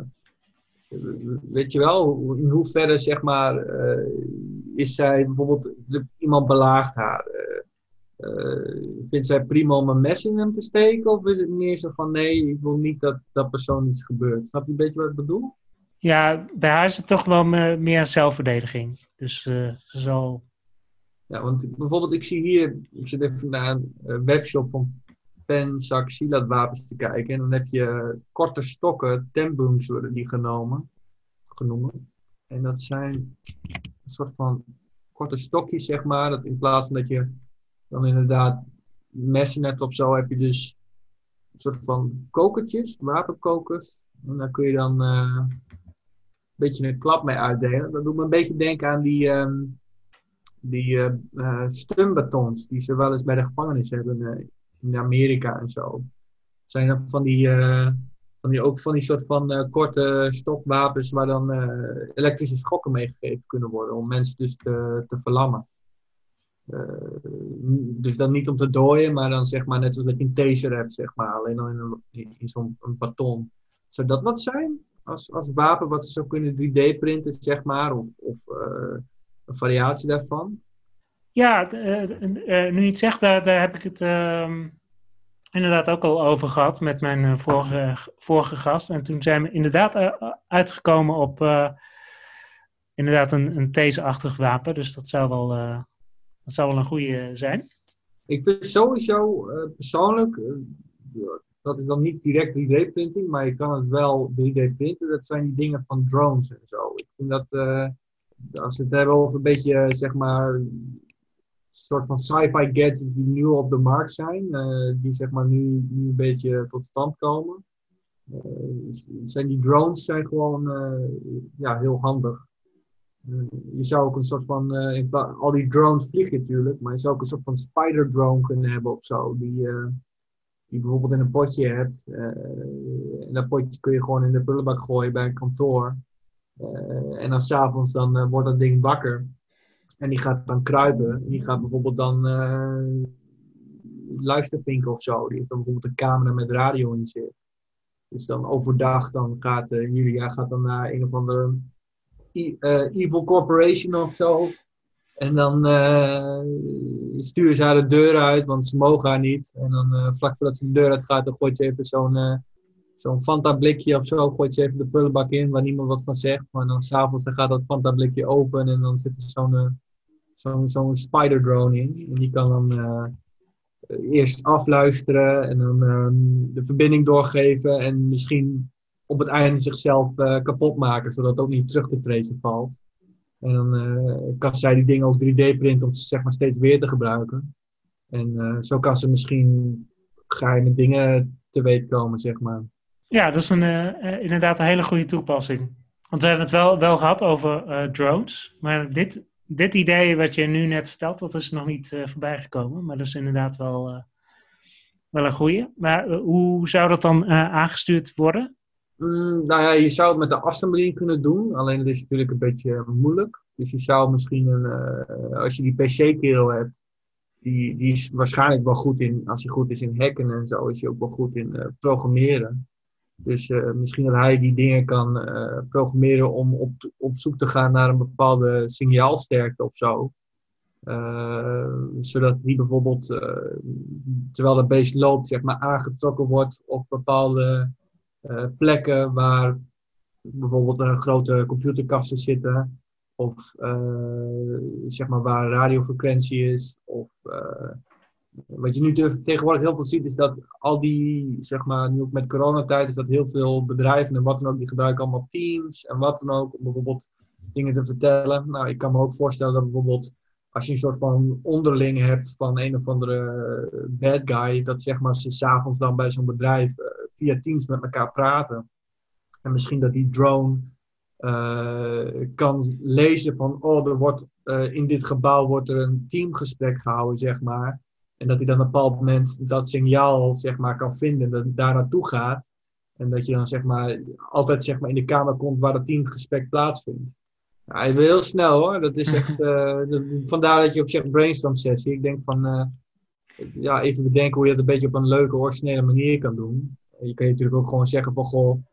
weet je wel, in hoeverre zeg maar uh, is zij bijvoorbeeld de, iemand belaagt haar? vindt zij prima om een mes in hem te steken? Of is het meer zo van nee, ik wil niet dat dat persoon iets gebeurt? Snap je een beetje wat ik bedoel? Ja, bij haar is het toch wel meer zelfverdediging. Dus ze zal. Ja, want bijvoorbeeld, ik zie hier, ik zit even naar een webshop van pen, zak, wapens te kijken. En dan heb je korte stokken, tembooms worden die genomen, genoemd. En dat zijn een soort van korte stokjes, zeg maar. Dat in plaats van dat je dan inderdaad messen hebt of zo, heb je dus een soort van kokertjes, wapenkokers. En daar kun je dan uh, een beetje een klap mee uitdelen. Dat doet me een beetje denken aan die, um, die uh, stumbatons die ze wel eens bij de gevangenis hebben in Amerika en zo. Het zijn dan van die, van die, ook van die soort van korte stokwapens waar dan elektrische schokken meegegeven kunnen worden om mensen dus te, te verlammen. dus dan niet om te dooien, maar dan zeg maar net zoals dat je een taser hebt, zeg maar, alleen dan in, een, in zo'n baton. Zou dat wat zijn als, als wapen wat ze zou kunnen 3D printen, zeg maar, of, of een variatie daarvan? Ja, nu je het zegt, daar, daar heb ik het uh, inderdaad ook al over gehad met mijn vorige, vorige gast. En toen zijn we inderdaad uitgekomen op inderdaad een, een theseachtig wapen. Dus dat zou wel, dat zou wel een goede zijn. Ik vind sowieso persoonlijk, dat is dan niet direct 3D-printing, maar je kan het wel 3D-printen. Dat zijn die dingen van drones en zo. Ik vind dat, als we het hebben over een beetje, zeg maar, soort van sci-fi gadgets die nu op de markt zijn, uh, die zeg maar nu, nu een beetje tot stand komen. Uh, zijn die drones zijn gewoon uh, ja, heel handig. je zou ook een soort van, al die drones vliegen natuurlijk, maar je zou ook een soort van spider drone kunnen hebben of zo, die, die bijvoorbeeld in een potje hebt. en dat potje kun je gewoon in de prullenbak gooien bij een kantoor. En dan s'avonds dan wordt dat ding wakker. En die gaat dan kruipen. Die gaat bijvoorbeeld dan uh, luistervinken of zo. Die heeft dan bijvoorbeeld een camera met radio in zich. Dus dan overdag dan gaat uh, Julia gaat dan naar een of andere evil corporation of zo. En dan uh, sturen ze haar de deur uit, want ze mogen haar niet. En dan vlak voordat ze de deur uit gaat, dan gooit ze even zo'n zo'n Fanta blikje of zo. Gooit ze even de prullenbak in, waar niemand wat van zegt. Maar dan s'avonds gaat dat Fanta blikje open en dan zit er zo'n zo'n zo'n spider drone in. En die kan dan uh, eerst afluisteren en dan um, de verbinding doorgeven en misschien op het einde zichzelf uh, kapot maken, zodat het ook niet terug te tracen valt. En dan kan zij die dingen ook 3D printen om ze zeg maar steeds weer te gebruiken. En zo kan ze misschien geheime dingen te weten komen, zeg maar. Ja, dat is een, inderdaad een hele goede toepassing. Want we hebben het wel, wel gehad over drones, maar dit dit idee wat je nu net vertelt, dat is nog niet uh, voorbij gekomen. Maar dat is inderdaad wel, wel een goede. Maar hoe zou dat dan aangestuurd worden? Mm, nou ja, je zou het met de assembly kunnen doen. Alleen dat is natuurlijk een beetje moeilijk. Dus je zou misschien, een, als je die PC-kerel hebt, die, die is waarschijnlijk wel goed in, als hij goed is in hacken en zo, is hij ook wel goed in programmeren. Dus uh, misschien dat hij die dingen kan uh, programmeren om op, op zoek te gaan naar een bepaalde signaalsterkte of zo. Uh, zodat die bijvoorbeeld, terwijl de beest loopt, zeg maar aangetrokken wordt op bepaalde plekken waar bijvoorbeeld een grote computerkasten zitten. Of zeg maar waar radiofrequentie is. Of wat je nu tegenwoordig heel veel ziet, is dat al die, zeg maar, nu ook met coronatijd, is dat heel veel bedrijven en wat dan ook, die gebruiken allemaal Teams en wat dan ook, om bijvoorbeeld dingen te vertellen. Nou, ik kan me ook voorstellen dat bijvoorbeeld, als je een soort van onderling hebt van een of andere bad guy, dat zeg maar ze s'avonds dan bij zo'n bedrijf uh, via Teams met elkaar praten. En misschien dat die drone uh, kan lezen van, oh, er wordt, in dit gebouw wordt er een teamgesprek gehouden, zeg maar. En dat hij dan op een bepaald moment dat signaal zeg maar, kan vinden, dat het daar naartoe gaat. En dat je dan zeg maar, altijd zeg maar, in de kamer komt waar het teamgesprek plaatsvindt. Ja, hij wil heel snel hoor. Dat is echt, uh, vandaar dat je ook zegt brainstorm sessie. Ik denk van, uh, ja, even bedenken hoe je dat een beetje op een leuke, originele manier kan doen. Je kan je natuurlijk ook gewoon zeggen van, goh,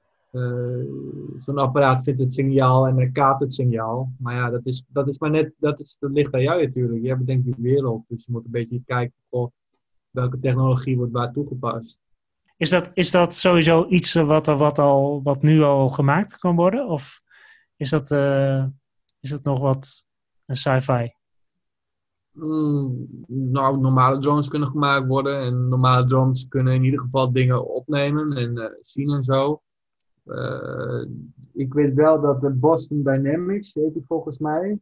zo'n apparaat vindt het signaal en dan kaapt het signaal. Maar ja, dat, is, dat, is maar net, dat, is, dat ligt aan jou natuurlijk. Jij bedenkt die wereld, dus je moet een beetje kijken of welke technologie wordt waar toegepast. Is dat, is dat sowieso iets wat, wat, al, wat nu al gemaakt kan worden? Of is dat, uh, is dat nog wat een sci-fi? Mm, nou, normale drones kunnen gemaakt worden. En normale drones kunnen in ieder geval dingen opnemen en uh, zien en zo. Uh, ik weet wel dat de Boston Dynamics, heet die volgens mij.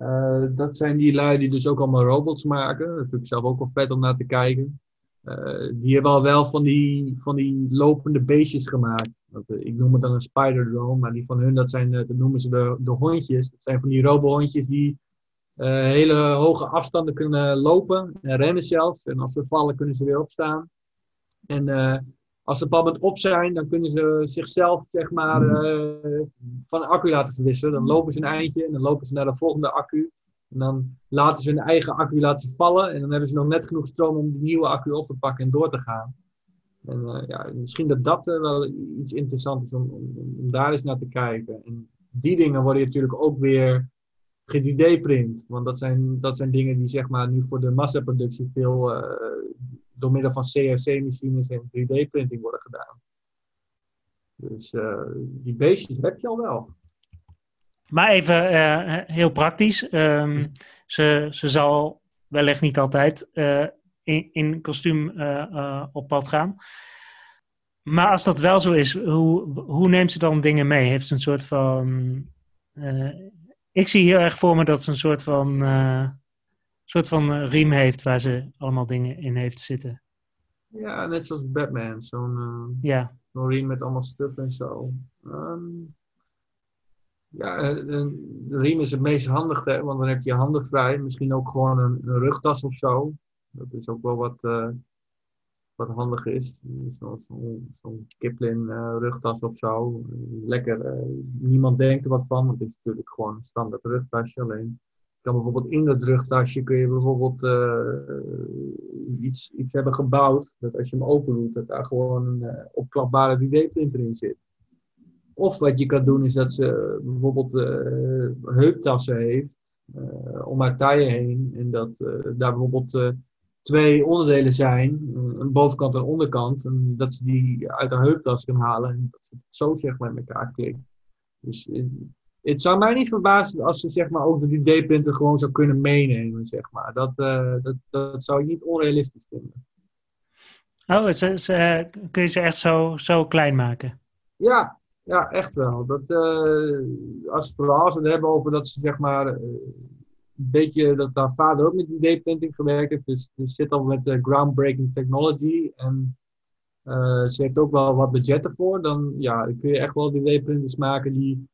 Uh, dat zijn die lui die dus ook allemaal robots maken. Dat vind ik zelf ook wel vet om naar te kijken. Uh, die hebben al wel van die, van die lopende beestjes gemaakt. Dat, ik noem het dan een spider maar die van hun, dat, zijn, dat noemen ze de, de hondjes. Dat zijn van die robohondjes die hele hoge afstanden kunnen lopen en rennen zelfs. En als ze vallen kunnen ze weer opstaan. En als ze op op zijn, dan kunnen ze zichzelf zeg maar, uh, van accu laten verwisselen. Dan lopen ze een eindje en dan lopen ze naar de volgende accu. En dan laten ze hun eigen accu laten vallen. En dan hebben ze nog net genoeg stroom om die nieuwe accu op te pakken en door te gaan. En uh, ja, misschien dat dat uh, wel iets interessants is om, om, om, daar eens naar te kijken. En die dingen worden natuurlijk ook weer 3D-print. Want dat zijn, dat zijn dingen die zeg maar, nu voor de massaproductie veel door middel van CNC-machines en 3D-printing worden gedaan. Dus uh, die beestjes heb je al wel. Maar even uh, heel praktisch. Um, ze, ze zal wellicht niet altijd uh, in, in kostuum op pad gaan. Maar als dat wel zo is, hoe, hoe neemt ze dan dingen mee? Heeft ze een soort van. ik zie heel erg voor me dat ze een soort van soort van eh, riem heeft waar ze allemaal dingen in heeft zitten. Ja, net zoals Batman. Zo'n uh, ja. riem met allemaal stuff en zo. Um, ja, eh, de riem is het meest handige, want dan heb je je handen vrij. Misschien ook gewoon een, een rugtas of zo. Dat is ook wel wat, uh, wat handig is. Zo'n zo, zo Kiplin uh, rugtas of zo. Lekker, niemand denkt er wat van, want het is natuurlijk gewoon een standaard rugtasje. Alleen kan bijvoorbeeld in dat rugtasje kun je bijvoorbeeld uh, iets, iets hebben gebouwd. Dat als je hem open doet, dat daar gewoon een uh, opklapbare 3D-printer in zit. Of wat je kan doen is dat ze bijvoorbeeld uh, heuptassen heeft om haar taille heen. En dat daar bijvoorbeeld twee onderdelen zijn, een bovenkant en een onderkant. En dat ze die uit haar heuptas kan halen en dat ze het zo zeg maar met elkaar klikt. Dus het zou mij niet verbazen als ze zeg maar, ook de 3D-printer gewoon zou kunnen meenemen. Zeg maar. dat, uh, dat, dat zou ik niet onrealistisch vinden. Oh, ze, ze, kun je ze echt zo, zo klein maken? Ja, ja echt wel. Dat, uh, als, vooral als we het hebben over dat ze zeg maar, uh, een beetje dat haar vader ook met 3D-printing gewerkt heeft. Dus ze zit al met groundbreaking technology. En ze heeft ook wel wat budget ervoor. Dan ja, kun je echt wel 3D-printers maken die eh,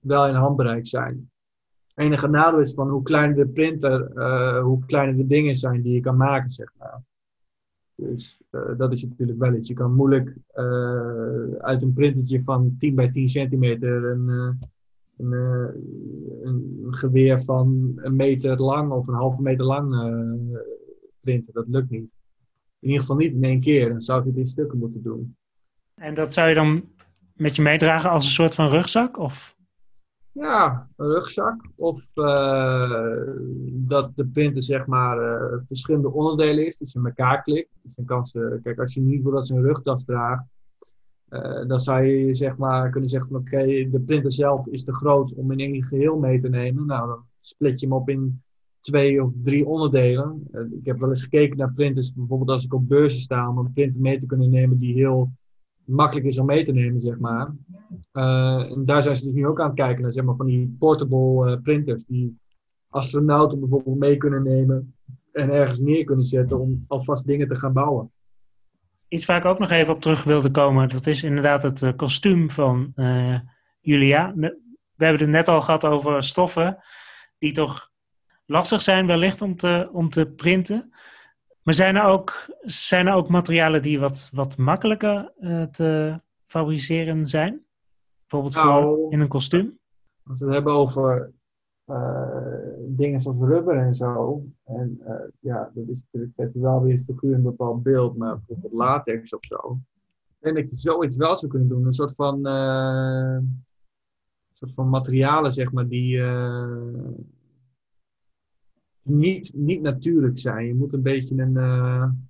wel in handbereik zijn. enige nadeel is van hoe kleiner de printer, uh, hoe kleiner de dingen zijn die je kan maken, zeg maar. Dus uh, dat is natuurlijk wel iets. Je kan moeilijk uit een printertje van 10 bij 10 centimeter een, een, een, geweer van een meter lang of een halve meter lang printen. Dat lukt niet. In ieder geval niet in één keer. Dan zou je het stukken moeten doen. En dat zou je dan met je meedragen als een soort van rugzak? Of? Ja, een rugzak. Of uh, dat de printer zeg maar uh, verschillende onderdelen is, dat je elkaar klikt. Dus dan kan ze, kijk, als je niet wil dat ze een rugtas draagt, uh, dan zou je zeg maar kunnen zeggen: oké, de printer zelf is te groot om in één geheel mee te nemen. Nou, dan split je hem op in twee of drie onderdelen. ik heb wel eens gekeken naar printers, bijvoorbeeld als ik op beurzen sta, om een printer mee te kunnen nemen die heel makkelijk is om mee te nemen, zeg maar. Uh, en daar zijn ze dus nu ook aan het kijken naar, zeg maar, van die portable uh, printers, die astronauten bijvoorbeeld mee kunnen nemen en ergens neer kunnen zetten om alvast dingen te gaan bouwen. Iets waar ik ook nog even op terug wilde komen, dat is inderdaad het uh, kostuum van Julia. We hebben het net al gehad over stoffen die toch lastig zijn wellicht om te, om te printen. Maar zijn er ook, zijn er ook materialen die wat, wat makkelijker uh, te fabriceren zijn? Bijvoorbeeld nou, voor in een kostuum? Als we het hebben over uh, dingen zoals rubber en zo. En uh, ja, dat is natuurlijk wel weer figuur een bepaald beeld, maar bijvoorbeeld latex of zo. denk dat je zoiets wel zou kunnen doen. Een soort van, uh, soort van materialen, zeg maar, die niet, niet natuurlijk zijn. Je moet een beetje een, een,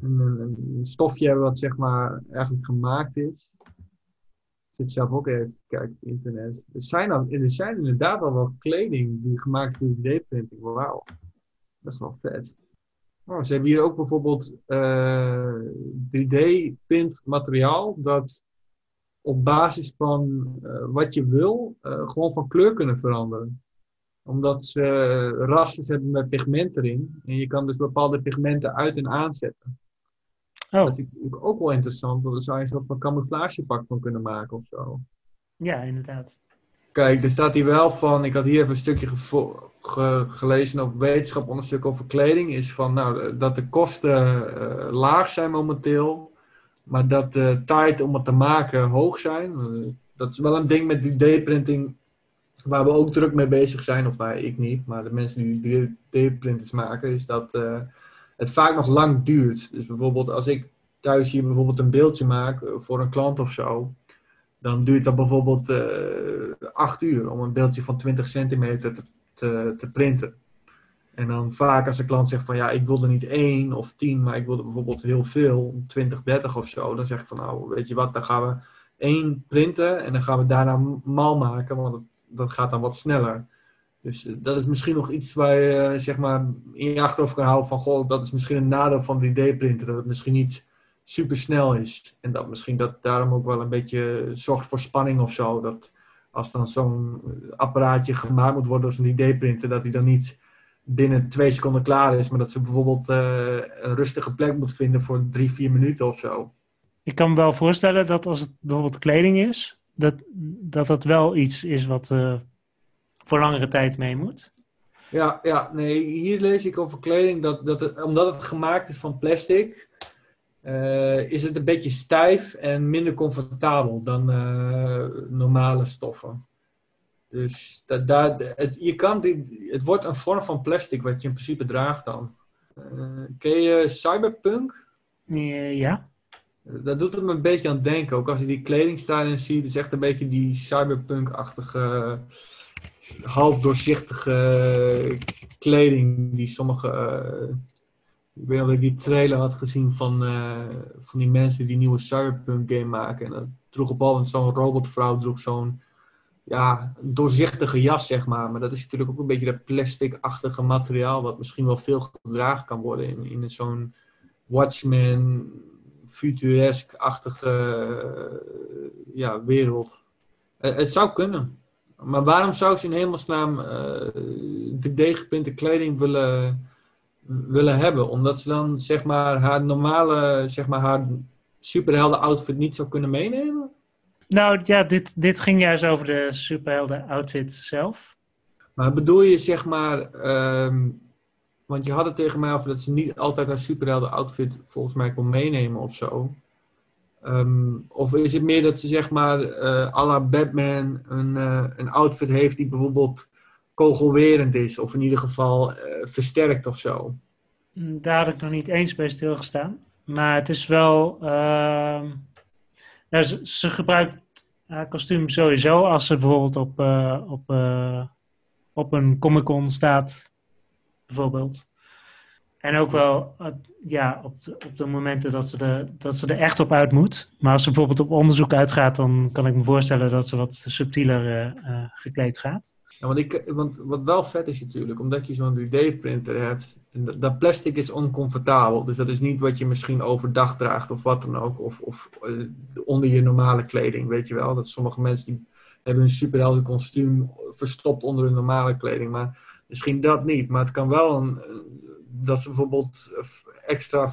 een, stofje hebben wat zeg maar eigenlijk gemaakt is. Ik zit zelf ook even kijken op internet. Er zijn, al, er zijn inderdaad al wel kleding die gemaakt is door 3D-printing. Wauw, dat is wel vet. Oh, ze hebben hier ook bijvoorbeeld 3D-print eh, materiaal dat op basis van uh, wat je wil, gewoon van kleur kunnen veranderen. Omdat ze rasters hebben met pigment erin. En je kan dus bepaalde pigmenten uit en aanzetten. Oh. Dat is natuurlijk ook wel interessant, want dan zou je een soort van camouflagepak van kunnen maken of zo. Ja, inderdaad. Kijk, er staat hier wel van, ik had hier even een stukje gelezen op wetenschap onderzoek over kleding, is van nou, dat de kosten uh, laag zijn momenteel, maar dat de tijd om het te maken hoog zijn. Uh, dat is wel een ding met 3D-printing waar we ook druk mee bezig zijn, of wij, ik niet, maar de mensen die 3D-printers maken, is dat uh, het vaak nog lang duurt. Dus bijvoorbeeld als ik thuis hier bijvoorbeeld een beeldje maak voor een klant of zo, dan duurt dat bijvoorbeeld uh, acht uur om een beeldje van 20 centimeter te, te, te, printen. En dan vaak als de klant zegt van ja, ik wil er niet één of tien, maar ik wil er bijvoorbeeld heel veel, 20, 30 of zo. Dan zeg ik van nou, weet je wat, dan gaan we één printen en dan gaan we daarna mal maken, want dat, dat gaat dan wat sneller. Dus eh, dat is misschien nog iets waar je uh, zeg maar in je achterhoofd kan houden van goh, dat is misschien een nadeel van 3D-printen, dat het misschien niet super snel is. En dat misschien dat daarom ook wel een beetje zorgt voor spanning of zo. Dat als dan zo'n apparaatje gemaakt moet worden als een ID-printer, dat die dan niet binnen twee seconden klaar is, maar dat ze bijvoorbeeld uh, een rustige plek moet vinden voor drie, vier minuten of zo. Ik kan me wel voorstellen dat als het bijvoorbeeld kleding is, dat dat, dat wel iets is wat uh, voor langere tijd mee moet. Ja, ja, nee, hier lees ik over kleding dat, dat het, omdat het gemaakt is van plastic, uh, is het een beetje stijf en minder comfortabel dan uh, normale stoffen. Dus dat, dat, het, je kan die, het wordt een vorm van plastic wat je in principe draagt dan. Ken je cyberpunk? Ja. Dat doet het me een beetje aan denken. Ook als je die kledingstijlen ziet, is echt een beetje die cyberpunk-achtige, half doorzichtige kleding die sommige ik weet dat ik die trailer had gezien van, uh, van die mensen die die nieuwe Cyberpunk game maken. En dat droeg op al zo'n robotvrouw droeg zo'n ja, doorzichtige jas, zeg maar. Maar dat is natuurlijk ook een beetje dat plastic-achtige materiaal, wat misschien wel veel gedragen kan worden in, in zo'n Watchmen, futuresk-achtige uh, ja, wereld. Uh, het zou kunnen. Maar waarom zou ze in hemelsnaam de D kleding willen willen hebben. Omdat ze dan zeg maar haar normale, zeg maar haar superhelden outfit niet zou kunnen meenemen? Nou ja, dit, dit ging juist over de superhelden outfit zelf. Maar bedoel je zeg maar, ehm, want je had het tegen mij over dat ze niet altijd haar superhelden outfit volgens mij kon meenemen of zo. Ehm, of is het meer dat ze zeg maar uh, à la Batman een, uh, een outfit heeft die bijvoorbeeld kogelwerend is, of in ieder geval uh, versterkt of zo. Daar had ik nog niet eens bij stilgestaan. Maar het is wel. Nou, ze, gebruikt haar kostuum sowieso als ze bijvoorbeeld op, op, op een Comic Con staat, bijvoorbeeld. En ook wel ja, op, de, op de momenten dat ze, de, dat ze er echt op uit moet. Maar als ze bijvoorbeeld op onderzoek uitgaat, dan kan ik me voorstellen dat ze wat subtieler gekleed gaat. Ja, want, ik, want wat wel vet is natuurlijk, omdat je zo'n 3D-printer hebt, dat plastic is oncomfortabel. Dus dat is niet wat je misschien overdag draagt of wat dan ook. Of, of uh, onder je normale kleding, weet je wel. Dat sommige mensen die hebben een superhelden kostuum verstopt onder hun normale kleding. Maar misschien dat niet. Maar het kan wel een, dat ze bijvoorbeeld extra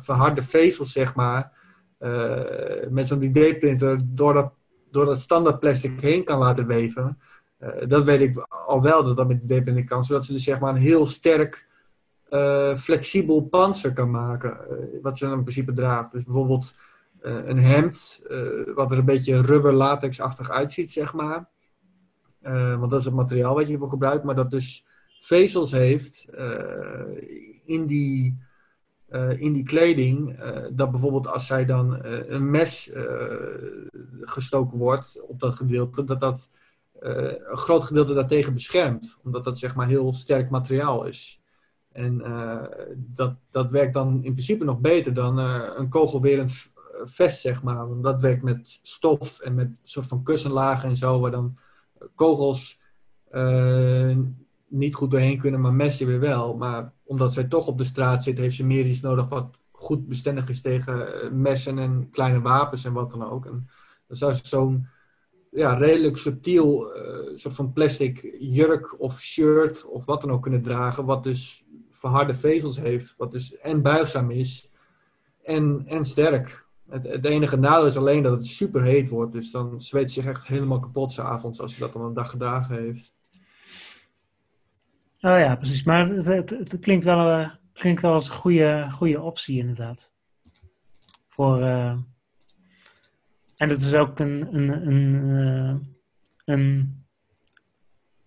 verharde vezels, zeg maar, uh, met zo'n 3D-printer door dat, door dat standaard plastic heen kan laten weven. Eh, dat weet ik al wel dat dat met de DPN kan, zodat ze dus zeg maar een heel sterk flexibel panzer kan maken, wat ze dan in principe draagt. Dus bijvoorbeeld een hemd, wat er een beetje rubber latexachtig uitziet, zeg maar. want dat is het materiaal wat je voor gebruikt, maar dat dus vezels heeft in die eh, in die kleding, eh, dat bijvoorbeeld als zij dan eh, een mes gestoken wordt op dat gedeelte, dat dat een groot gedeelte daartegen beschermt. Omdat dat zeg maar heel sterk materiaal is. En dat, dat werkt dan in principe nog beter dan een kogelwerend vest, zeg maar. Want dat werkt met stof en met soort van kussenlagen en zo, waar dan kogels niet goed doorheen kunnen, maar messen weer wel. Maar omdat zij toch op de straat zit, heeft ze meer iets nodig wat goed bestendig is tegen eh, messen en kleine wapens en wat dan ook. En dan zou ze zo'n ja, redelijk subtiel uh, soort van plastic jurk of shirt of wat dan ook kunnen dragen, wat dus verharde vezels heeft, wat dus en buigzaam is en, en sterk. Het, het enige nadeel is alleen dat het super heet wordt, dus dan zweet ze zich echt helemaal kapot s'avonds als ze dat dan een dag gedragen heeft. Oh ja, precies. Maar het, het, het klinkt, wel, uh, klinkt wel als een goede, goede optie, inderdaad. Voor, uh, en het is ook een, een, een, uh, een,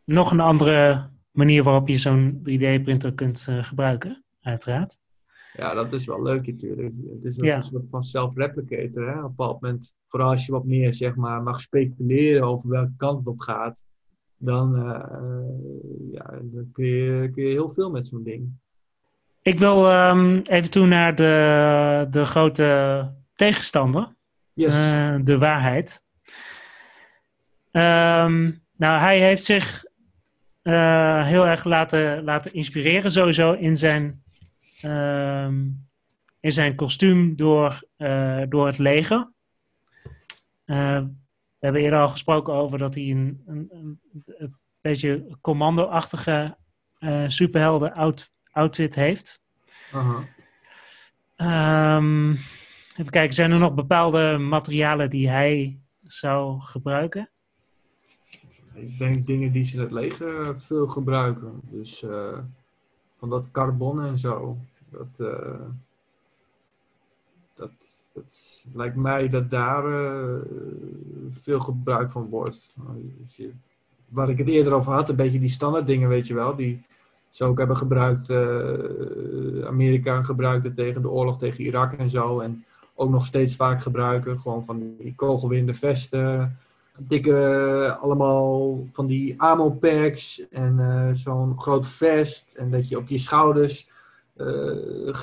nog een andere manier waarop je zo'n 3D-printer kunt gebruiken, uiteraard. Ja, dat is wel leuk natuurlijk. Het is een soort van self-replicator. Hè? Op een bepaald moment, vooral als je wat meer zeg maar, mag speculeren over welke kant het op gaat dan, uh, ja, dan kun, je, kun je heel veel met zo'n ding. Ik wil um, even toe naar de, de grote tegenstander. Yes. Uh, de waarheid. Um, nou, hij heeft zich uh, heel erg laten, laten inspireren sowieso in zijn, um, in zijn kostuum door, door het leger. We hebben eerder al gesproken over dat hij een, een, een, beetje commando-achtige uh, superhelden out, outfit heeft. Um, even kijken, zijn er nog bepaalde materialen die hij zou gebruiken? Ik denk dingen die ze in het leger veel gebruiken. Dus uh, van dat carbon en zo. Dat, uh, dat het lijkt mij dat daar uh, veel gebruik van wordt. Waar ik het eerder over had, een beetje die standaard dingen, weet je wel, die ze ook hebben gebruikt. Uh, Amerika gebruikte tegen de oorlog tegen Irak en zo. En ook nog steeds vaak gebruiken. Gewoon van die kogelwinde vesten. Dikke, allemaal van die ammo packs. En uh, zo'n groot vest. En dat je op je schouders uh,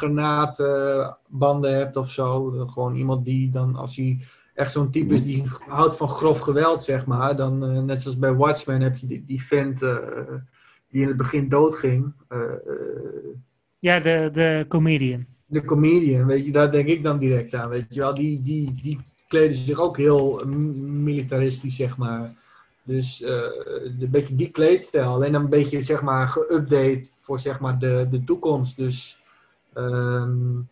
hebt of zo. Gewoon iemand die dan, als hij echt zo'n type is die houdt van grof geweld, zeg maar. Dan, uh, net zoals bij Watchmen heb je die, die vent uh, die in het begin doodging. ja, de, de comedian. De comedian, weet je, daar denk ik dan direct aan. Weet je wel, die, die, die kleden zich ook heel militaristisch, zeg maar. Dus uh, een beetje die kleedstijl. Alleen een beetje zeg maar geüpdate voor zeg maar de, de toekomst. Dus um,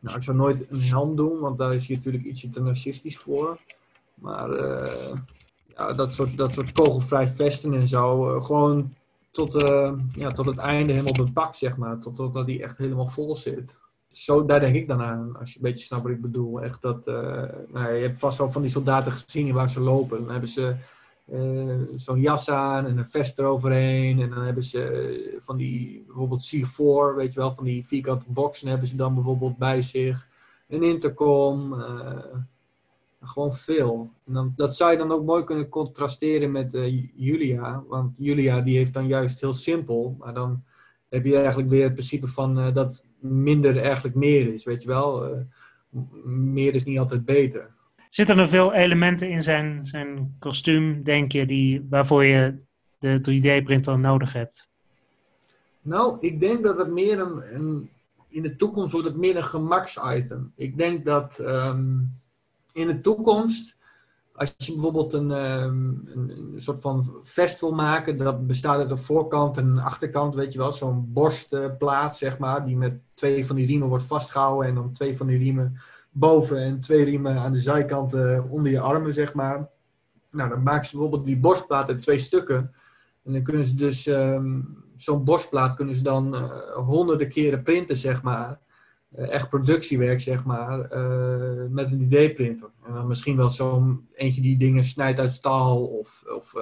nou, ik zou nooit een helm doen, want daar is hij natuurlijk ietsje te narcistisch voor. Maar uh, ja, dat soort, dat soort kogelvrij vesten en zo. Uh, gewoon tot, ja, tot het einde helemaal bepakt, zeg maar. Tot, totdat hij echt helemaal vol zit. Zo, daar denk ik dan aan, als je een beetje snapt wat ik bedoel. Echt dat, nou, je hebt vast wel van die soldaten gezien waar ze lopen. Hebben ze zo'n jas aan en een vest eroverheen. En dan hebben ze eh, van die, bijvoorbeeld C4, weet je wel, van die vierkante boxen hebben ze dan bijvoorbeeld bij zich. Een intercom, uh, gewoon veel. En dan, dat zou je dan ook mooi kunnen contrasteren met Julia. Want Julia die heeft dan juist heel simpel, maar dan heb je eigenlijk weer het principe van dat minder eigenlijk meer is, weet je wel. meer is niet altijd beter. Zitten er veel elementen in zijn, zijn kostuum, denk je, die, waarvoor je de 3D-printer nodig hebt? Nou, ik denk dat het meer een, een in de toekomst wordt het meer een gemaksitem. Ik denk dat um, in de toekomst, als je bijvoorbeeld een, um, een, een, soort van vest wil maken, dat bestaat uit een voorkant en een achterkant, weet je wel, zo'n borstplaat, zeg maar, die met twee van die riemen wordt vastgehouden en dan twee van die riemen boven en twee riemen aan de zijkanten onder je armen, zeg maar. Nou, dan maken ze bijvoorbeeld die borstplaat in twee stukken. En dan kunnen ze dus um, zo'n borstplaat kunnen ze dan uh, honderden keren printen, zeg maar. Uh, echt productiewerk, zeg maar, met een 3D-printer. En dan misschien wel zo'n eentje die dingen snijdt uit staal of, of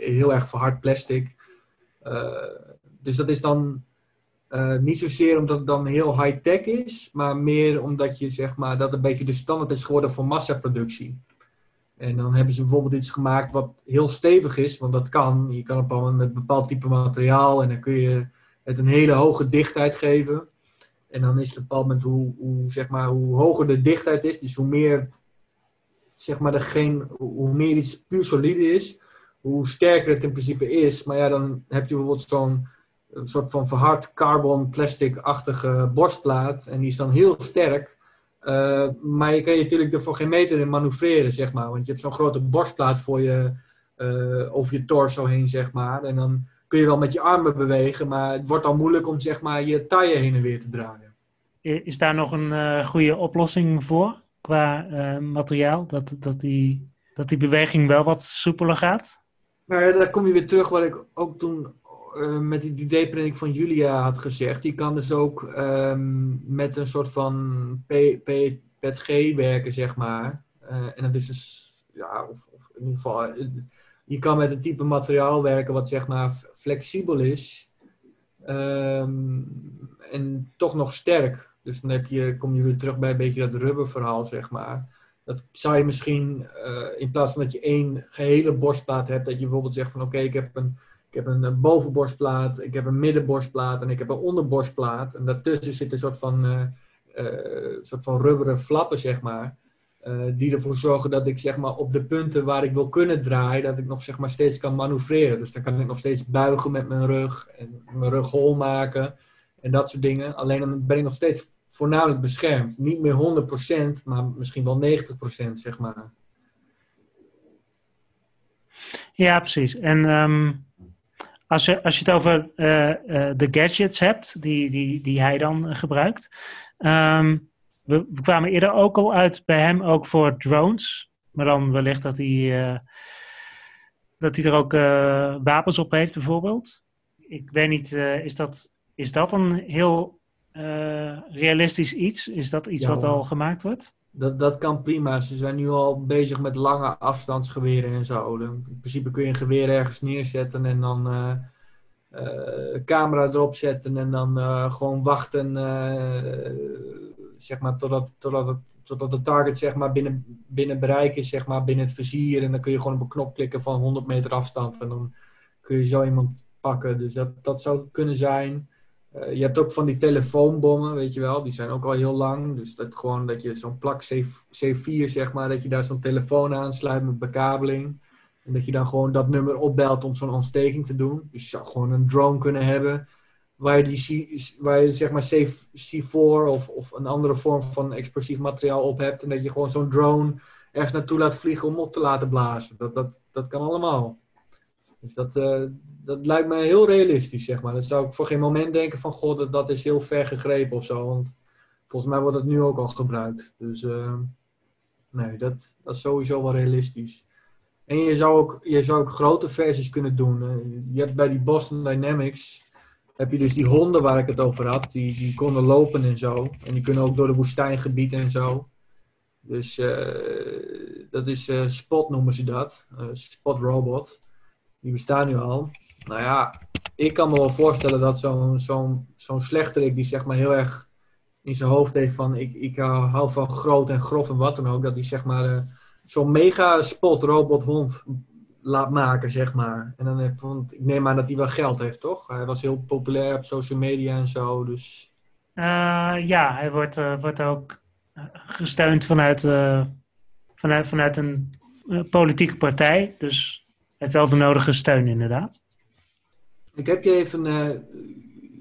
heel erg verhard plastic. dus dat is dan Uh, niet zozeer omdat het dan heel high-tech is, maar meer omdat je zeg maar, dat een beetje de standaard is geworden voor massaproductie. En dan hebben ze bijvoorbeeld iets gemaakt wat heel stevig is, want dat kan. Je kan het met een bepaald type materiaal en dan kun je het een hele hoge dichtheid geven. En dan is het op een bepaald moment hoe, hoe, zeg maar, hoe hoger de dichtheid is, dus hoe meer, zeg maar, geen, hoe meer iets puur solide is, hoe sterker het in principe is. Maar ja, dan heb je bijvoorbeeld zo'n soort van verhard carbon plastic-achtige borstplaat. En die is dan heel sterk. Uh, maar je kan je natuurlijk er voor geen meter in manoeuvreren, zeg maar. Want je hebt zo'n grote borstplaat voor je, uh, over je torso heen, zeg maar. En dan kun je wel met je armen bewegen, maar het wordt al moeilijk om zeg maar, je taille heen en weer te draaien. Is daar nog een uh, goede oplossing voor qua materiaal? Dat, dat, die, dat die beweging wel wat soepeler gaat? Nou ja, daar kom je weer terug wat ik ook toen uh, met die idee van Julia had gezegd. Je kan dus ook um, met een soort van PETG werken, zeg maar. Uh, en dat is dus, ja, of, in ieder geval, je kan met een type materiaal werken wat zeg maar flexibel is. Um, en toch nog sterk. Dus dan heb je, kom je weer terug bij een beetje dat rubberverhaal, zeg maar. Dat zou je misschien, in plaats van dat je één gehele borstplaat hebt, dat je bijvoorbeeld zegt van oké, ik heb een ik heb een eh, bovenborstplaat, ik heb een middenborstplaat en ik heb een onderborstplaat. En daartussen zit een soort van, uh, uh, soort van rubberen flappen, zeg maar. Uh, die ervoor zorgen dat ik zeg maar, op de punten waar ik wil kunnen draaien, dat ik nog zeg maar, steeds kan manoeuvreren. Dus dan kan ik nog steeds buigen met mijn rug en mijn rug hol maken en dat soort dingen. Alleen dan ben ik nog steeds voornamelijk beschermd. Niet meer 100%, maar misschien wel 90% zeg maar. Ja, precies. En um, als je, als je het over uh, uh, de gadgets hebt, die, die, die hij dan uh, gebruikt. Um, we, we, kwamen eerder ook al uit bij hem ook voor drones. Maar dan wellicht dat hij, dat hij er ook wapens op heeft, bijvoorbeeld. Ik weet niet, is, dat, is dat een heel realistisch iets? Is dat iets ja, wat al gemaakt wordt? Dat, dat kan prima. Ze zijn nu al bezig met lange afstandsgeweren en zo. In principe kun je een geweer ergens neerzetten en dan uh, camera erop zetten en dan uh, gewoon wachten zeg maar, totdat, totdat, het, totdat de target zeg maar, binnen, binnen bereik is, zeg maar, binnen het vizier. En dan kun je gewoon op een knop klikken van 100 meter afstand en dan kun je zo iemand pakken. Dus dat, dat zou kunnen zijn. Uh, je hebt ook van die telefoonbommen, weet je wel, die zijn ook al heel lang. Dus dat gewoon dat je zo'n plak C, C4, zeg maar, dat je daar zo'n telefoon aansluit met bekabeling. En dat je dan gewoon dat nummer opbelt om zo'n ontsteking te doen. Dus je zou gewoon een drone kunnen hebben waar je, die C, waar je zeg maar C, C4 of, of een andere vorm van explosief materiaal op hebt. En dat je gewoon zo'n drone ergens naartoe laat vliegen om op te laten blazen. Dat, dat, dat kan allemaal. Dus dat, uh, dat lijkt me heel realistisch, zeg maar. Dat zou ik voor geen moment denken van, god, dat, dat is heel ver gegrepen of zo. Want volgens mij wordt het nu ook al gebruikt. Dus uh, nee, dat, dat is sowieso wel realistisch. En je zou ook, je zou ook grote versies kunnen doen. Je hebt bij die Boston Dynamics, heb je dus die honden waar ik het over had. Die, die konden lopen en zo. En die kunnen ook door de woestijngebied en zo. Dus uh, dat is uh, Spot noemen ze dat. Uh, Spot Robot. Die bestaan nu al. Nou ja, ik kan me wel voorstellen dat zo'n zo'n zo'n slechterik die zeg maar heel erg in zijn hoofd heeft van ik, ik hou van groot en grof en wat dan ook, dat die zeg maar uh, zo'n mega spot robot hond laat maken, zeg maar. En dan heb, want ik neem aan dat hij wel geld heeft, toch? Hij was heel populair op social media en zo, dus... Uh, ja, hij wordt, uh, wordt ook gesteund vanuit, vanuit, vanuit een politieke partij, dus hij heeft wel de nodige steun inderdaad. Ik heb je even, uh,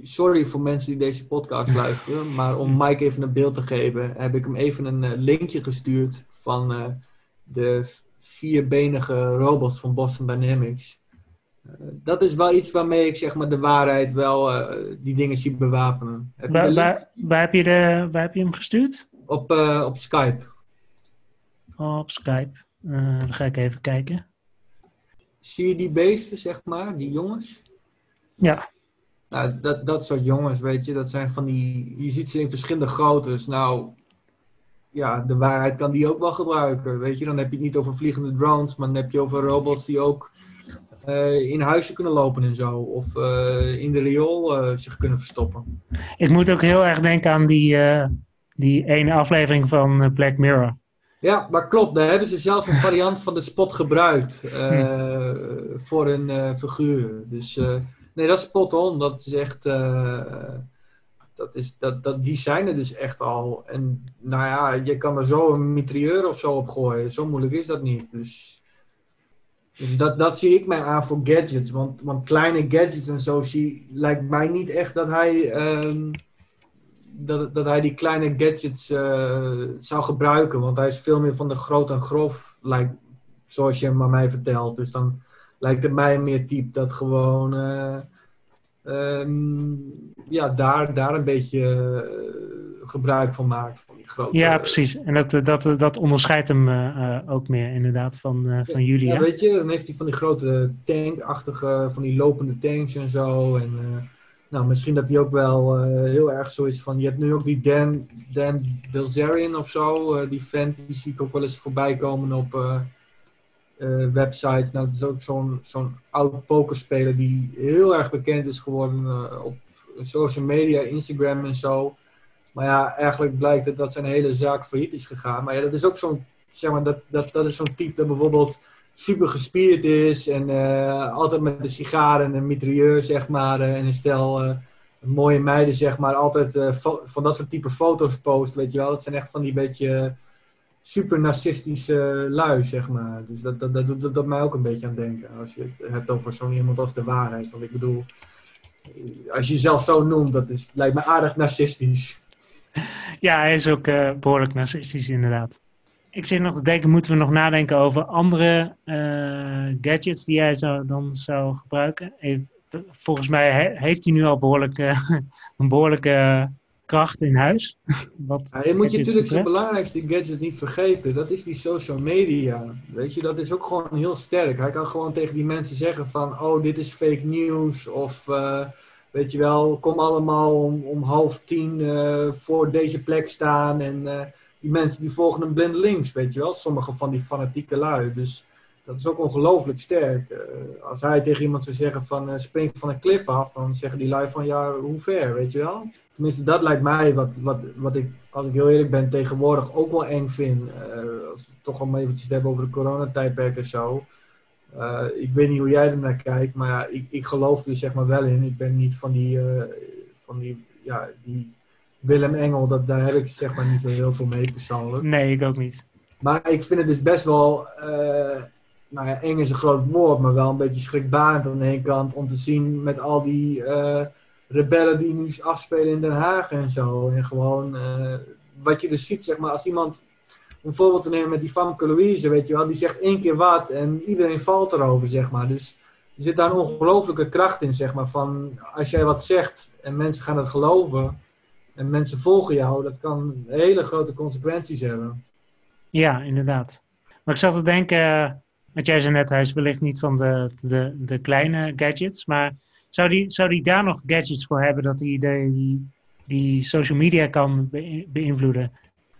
sorry voor mensen die deze podcast luisteren, maar om Mike even een beeld te geven, heb ik hem even een uh, linkje gestuurd van uh, de vierbenige robots van Boston Dynamics. dat is wel iets waarmee ik zeg maar de waarheid wel die dingen zie bewapenen. Heb waar, waar, waar, heb je de, waar heb je hem gestuurd? Op, op Skype. op Skype. dan ga ik even kijken. Zie je die beesten, zeg maar, die jongens? Ja. Nou, dat, dat soort jongens, weet je, dat zijn van die. Je ziet ze in verschillende groottes. Nou, ja, de waarheid kan die ook wel gebruiken. Weet je, dan heb je het niet over vliegende drones, maar dan heb je over robots die ook in huisje kunnen lopen en zo. Of in de riool zich kunnen verstoppen. Ik moet ook heel erg denken aan die, die ene aflevering van Black Mirror. Ja, dat klopt. Daar hebben ze zelfs een variant van de spot gebruikt uh, voor een uh, figuur. Dus nee, dat is spot on. Dat is echt. dat is, dat, dat, die zijn er dus echt al. En nou ja, je kan er zo een mitrailleur of zo op gooien. Zo moeilijk is dat niet. Dus, dus dat, dat zie ik mij aan voor gadgets. Want, want kleine gadgets en zo zie, lijkt mij niet echt dat hij. Ehm, dat, dat hij die kleine gadgets uh, zou gebruiken. Want hij is veel meer van de groot en grof, lijkt, zoals je hem aan mij vertelt. Dus dan lijkt het mij meer type dat gewoon uh, um, ja, daar, daar een beetje uh, gebruik van maakt. Van die grote, ja, precies. En dat, dat, dat onderscheidt hem ook meer inderdaad van, van jullie. Ja, weet je, dan heeft hij van die grote tankachtige, van die lopende tanks en zo. En nou, misschien dat die ook wel uh, heel erg zo is van... Je hebt nu ook die Dan, Dan Bilzerian of zo. Uh, die vent, die zie ik ook wel eens voorbij komen op uh, websites. Nou, dat is ook zo'n zo'n oud pokerspeler die heel erg bekend is geworden op social media, Instagram en zo. Maar ja, eigenlijk blijkt het dat zijn hele zaak failliet is gegaan. Maar ja, dat is ook zo'n... Zeg maar, dat, dat, dat is zo'n type dat bijvoorbeeld super gespierd is en uh, altijd met een sigaar en een mitrailleur, zeg maar, en een stel mooie meiden, zeg maar, altijd van dat soort type foto's post, weet je wel. Dat zijn echt van die beetje super narcistische lui, zeg maar. Dus dat, dat, dat, dat doet mij ook een beetje aan denken, als je het hebt over zo'n iemand als de waarheid. Want ik bedoel, als je jezelf zo noemt, dat is, lijkt me aardig narcistisch. Ja, hij is ook behoorlijk narcistisch, inderdaad ik zit nog te denken, moeten we nog nadenken over andere uh, gadgets die jij zou, dan zou gebruiken? Volgens mij heeft hij nu al behoorlijk, een behoorlijke kracht in huis. Wat ja, je moet je natuurlijk zijn belangrijkste gadget niet vergeten. Dat is die social media. Weet je, dat is ook gewoon heel sterk. Hij kan gewoon tegen die mensen zeggen van, oh, dit is fake news. Of, uh, weet je wel, kom allemaal om, om half tien voor deze plek staan en die mensen die volgen een blind links, weet je wel. Sommige van die fanatieke lui. Dus dat is ook ongelooflijk sterk. Uh, als hij tegen iemand zou zeggen van uh, spring van een klif af, dan zeggen die lui van ja, hoe ver, weet je wel. Tenminste, dat lijkt mij wat, wat, wat ik, als ik heel eerlijk ben, tegenwoordig ook wel eng vind. Uh, als we het toch al eventjes hebben over de coronatijdperk en zo. ik weet niet hoe jij er naar kijkt, maar ja, ik, ik geloof er zeg maar wel in. Ik ben niet van die, van die, ja, die Willem Engel, dat, daar heb ik zeg maar niet zo heel veel mee persoonlijk. Nee, ik ook niet. Maar ik vind het dus best wel, uh, nou ja, eng is een groot woord, maar wel een beetje schrikbarend aan de ene kant. Om te zien met al die rebellen die nu afspelen in Den Haag en zo. En gewoon, uh, wat je dus ziet, zeg maar, als iemand, een voorbeeld te nemen met die Famke Louise, weet je wel, die zegt één keer wat en iedereen valt erover, zeg maar. Dus er zit daar een ongelooflijke kracht in, zeg maar, van als jij wat zegt en mensen gaan het geloven en mensen volgen jou, dat kan hele grote consequenties hebben. Ja, inderdaad. Maar ik zat te denken, want jij zei net, hij is wellicht niet van de, de, de kleine gadgets, maar zou die, zou die daar nog gadgets voor hebben dat hij die, die social media kan beïnvloeden?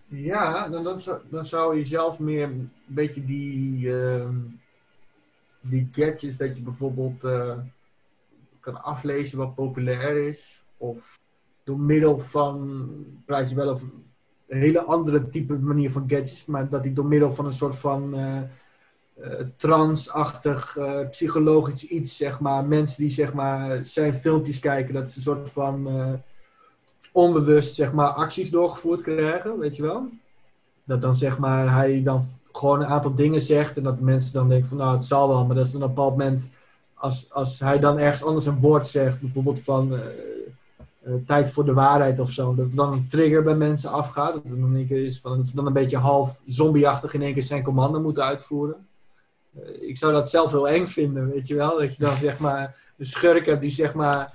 Ja, dan, dan, zou, je zelf meer een beetje die, uh, die gadgets dat je bijvoorbeeld uh, kan aflezen wat populair is. Of door middel van, praat je wel over een hele andere type manier van gadgets, maar dat hij door middel van een soort van uh, transachtig uh, psychologisch iets, zeg maar, mensen die zeg maar zijn filmpjes kijken, dat ze een soort van onbewust zeg maar acties doorgevoerd krijgen, weet je wel? Dat dan zeg maar hij dan gewoon een aantal dingen zegt en dat mensen dan denken van nou het zal wel, maar dat is dan op een bepaald moment als, als hij dan ergens anders een woord zegt, bijvoorbeeld van tijd voor de waarheid of zo. Dat dan een trigger bij mensen afgaat. Dat, dan is van, dat dan een beetje half zombieachtig in één keer zijn commando moeten uitvoeren. Uh, ik zou dat zelf heel eng vinden, weet je wel. Dat je dan zeg maar de schurk hebt die zeg maar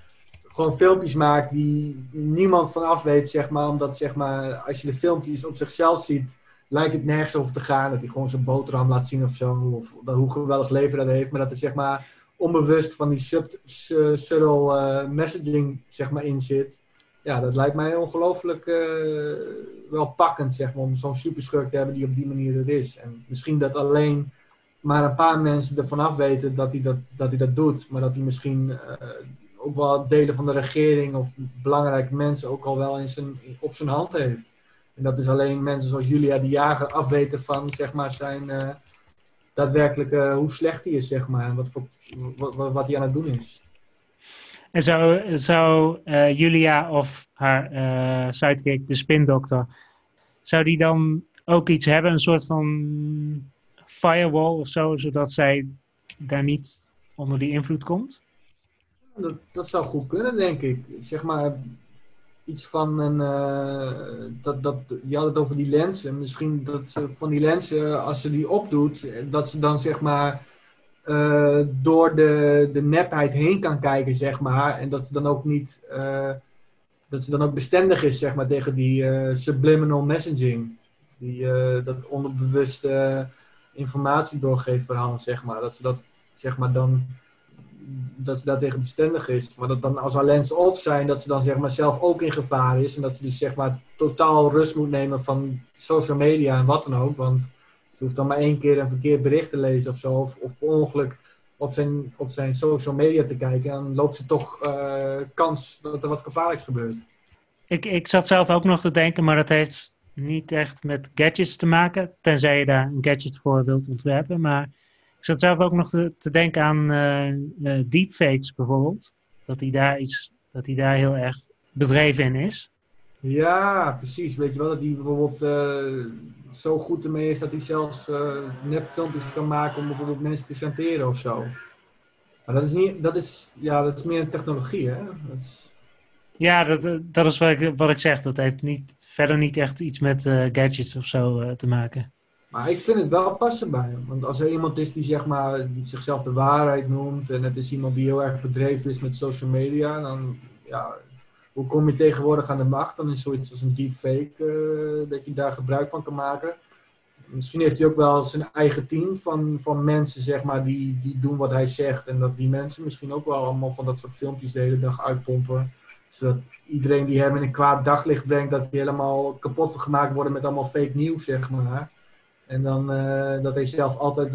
gewoon filmpjes maakt die niemand van af weet, zeg maar. Omdat zeg maar, als je de filmpjes op zichzelf ziet, lijkt het nergens over te gaan. Dat hij gewoon zijn boterham laat zien of zo. Of dat, hoe geweldig leven dat heeft. Maar dat er zeg maar onbewust van die sub, subtle uh, messaging zeg maar, in zit. Ja, dat lijkt mij ongelooflijk uh, wel pakkend, zeg maar, om zo'n superschurk te hebben die op die manier er is. En misschien dat alleen maar een paar mensen ervan af weten dat hij dat, dat, hij dat doet. Maar dat hij misschien eh, ook wel delen van de regering of belangrijke mensen ook al wel in zijn, op zijn hand heeft. En dat is alleen mensen zoals Julia de Jager afweten van zeg maar, zijn uh, daadwerkelijk hoe slecht hij is, zeg maar. En wat, voor, wat, wat hij aan het doen is. En zou, zou uh, Julia of haar uh, sidekick, de spindokter, zou die dan ook iets hebben, een soort van firewall of zo, zodat zij daar niet onder die invloed komt? Dat, dat zou goed kunnen, denk ik. Zeg maar iets van een. Uh, dat, dat, je had het over die lenzen. Misschien dat ze van die lenzen, als ze die opdoet, dat ze dan zeg maar. Uh, door de, de nepheid heen kan kijken, zeg maar. En dat ze dan ook niet. Uh, dat ze dan ook bestendig is, zeg maar, tegen die subliminal messaging. Die, dat onderbewuste informatie doorgeeft verhaal, zeg maar. Dat ze dat, zeg maar, dan dat ze daartegen bestendig is. Maar dat dan als haar lens op zijn, dat ze dan zeg maar zelf ook in gevaar is. En dat ze dus zeg maar totaal rust moet nemen van social media en wat dan ook. Want ze hoeft dan maar één keer een verkeerd bericht te lezen of zo. Of, of per ongeluk op zijn, op zijn social media te kijken. En dan loopt ze toch uh, kans dat er wat gevaarlijks gebeurt. Ik, ik zat zelf ook nog te denken, maar dat heeft niet echt met gadgets te maken. Tenzij je daar een gadget voor wilt ontwerpen. Maar ik zat zelf ook nog te, denken aan uh, deepfakes bijvoorbeeld. Dat hij daar iets, dat hij daar heel erg bedreven in is. Ja, precies. Weet je wel, dat hij bijvoorbeeld uh, zo goed ermee is dat hij zelfs uh, nepfilmpjes kan maken om bijvoorbeeld mensen te chanteren of zo. Maar dat is, niet, dat is, ja, dat is meer een technologie, hè? Dat is... Ja, dat, dat is wat ik, wat ik zeg. Dat heeft niet, verder niet echt iets met uh, gadgets of zo te maken. Maar ik vind het wel passen bij hem. Want als er iemand is die zeg maar, zichzelf de waarheid noemt en het is iemand die heel erg bedreven is met social media, dan ja, hoe kom je tegenwoordig aan de macht? Dan is zoiets als een deepfake dat je daar gebruik van kan maken. Misschien heeft hij ook wel zijn eigen team van, van mensen zeg maar, die, die doen wat hij zegt. En dat die mensen misschien ook wel allemaal van dat soort filmpjes de hele dag uitpompen. Zodat iedereen die hem in een kwaad daglicht brengt, dat die helemaal kapot gemaakt worden met allemaal fake nieuws, zeg maar. En dan uh, dat hij zelf altijd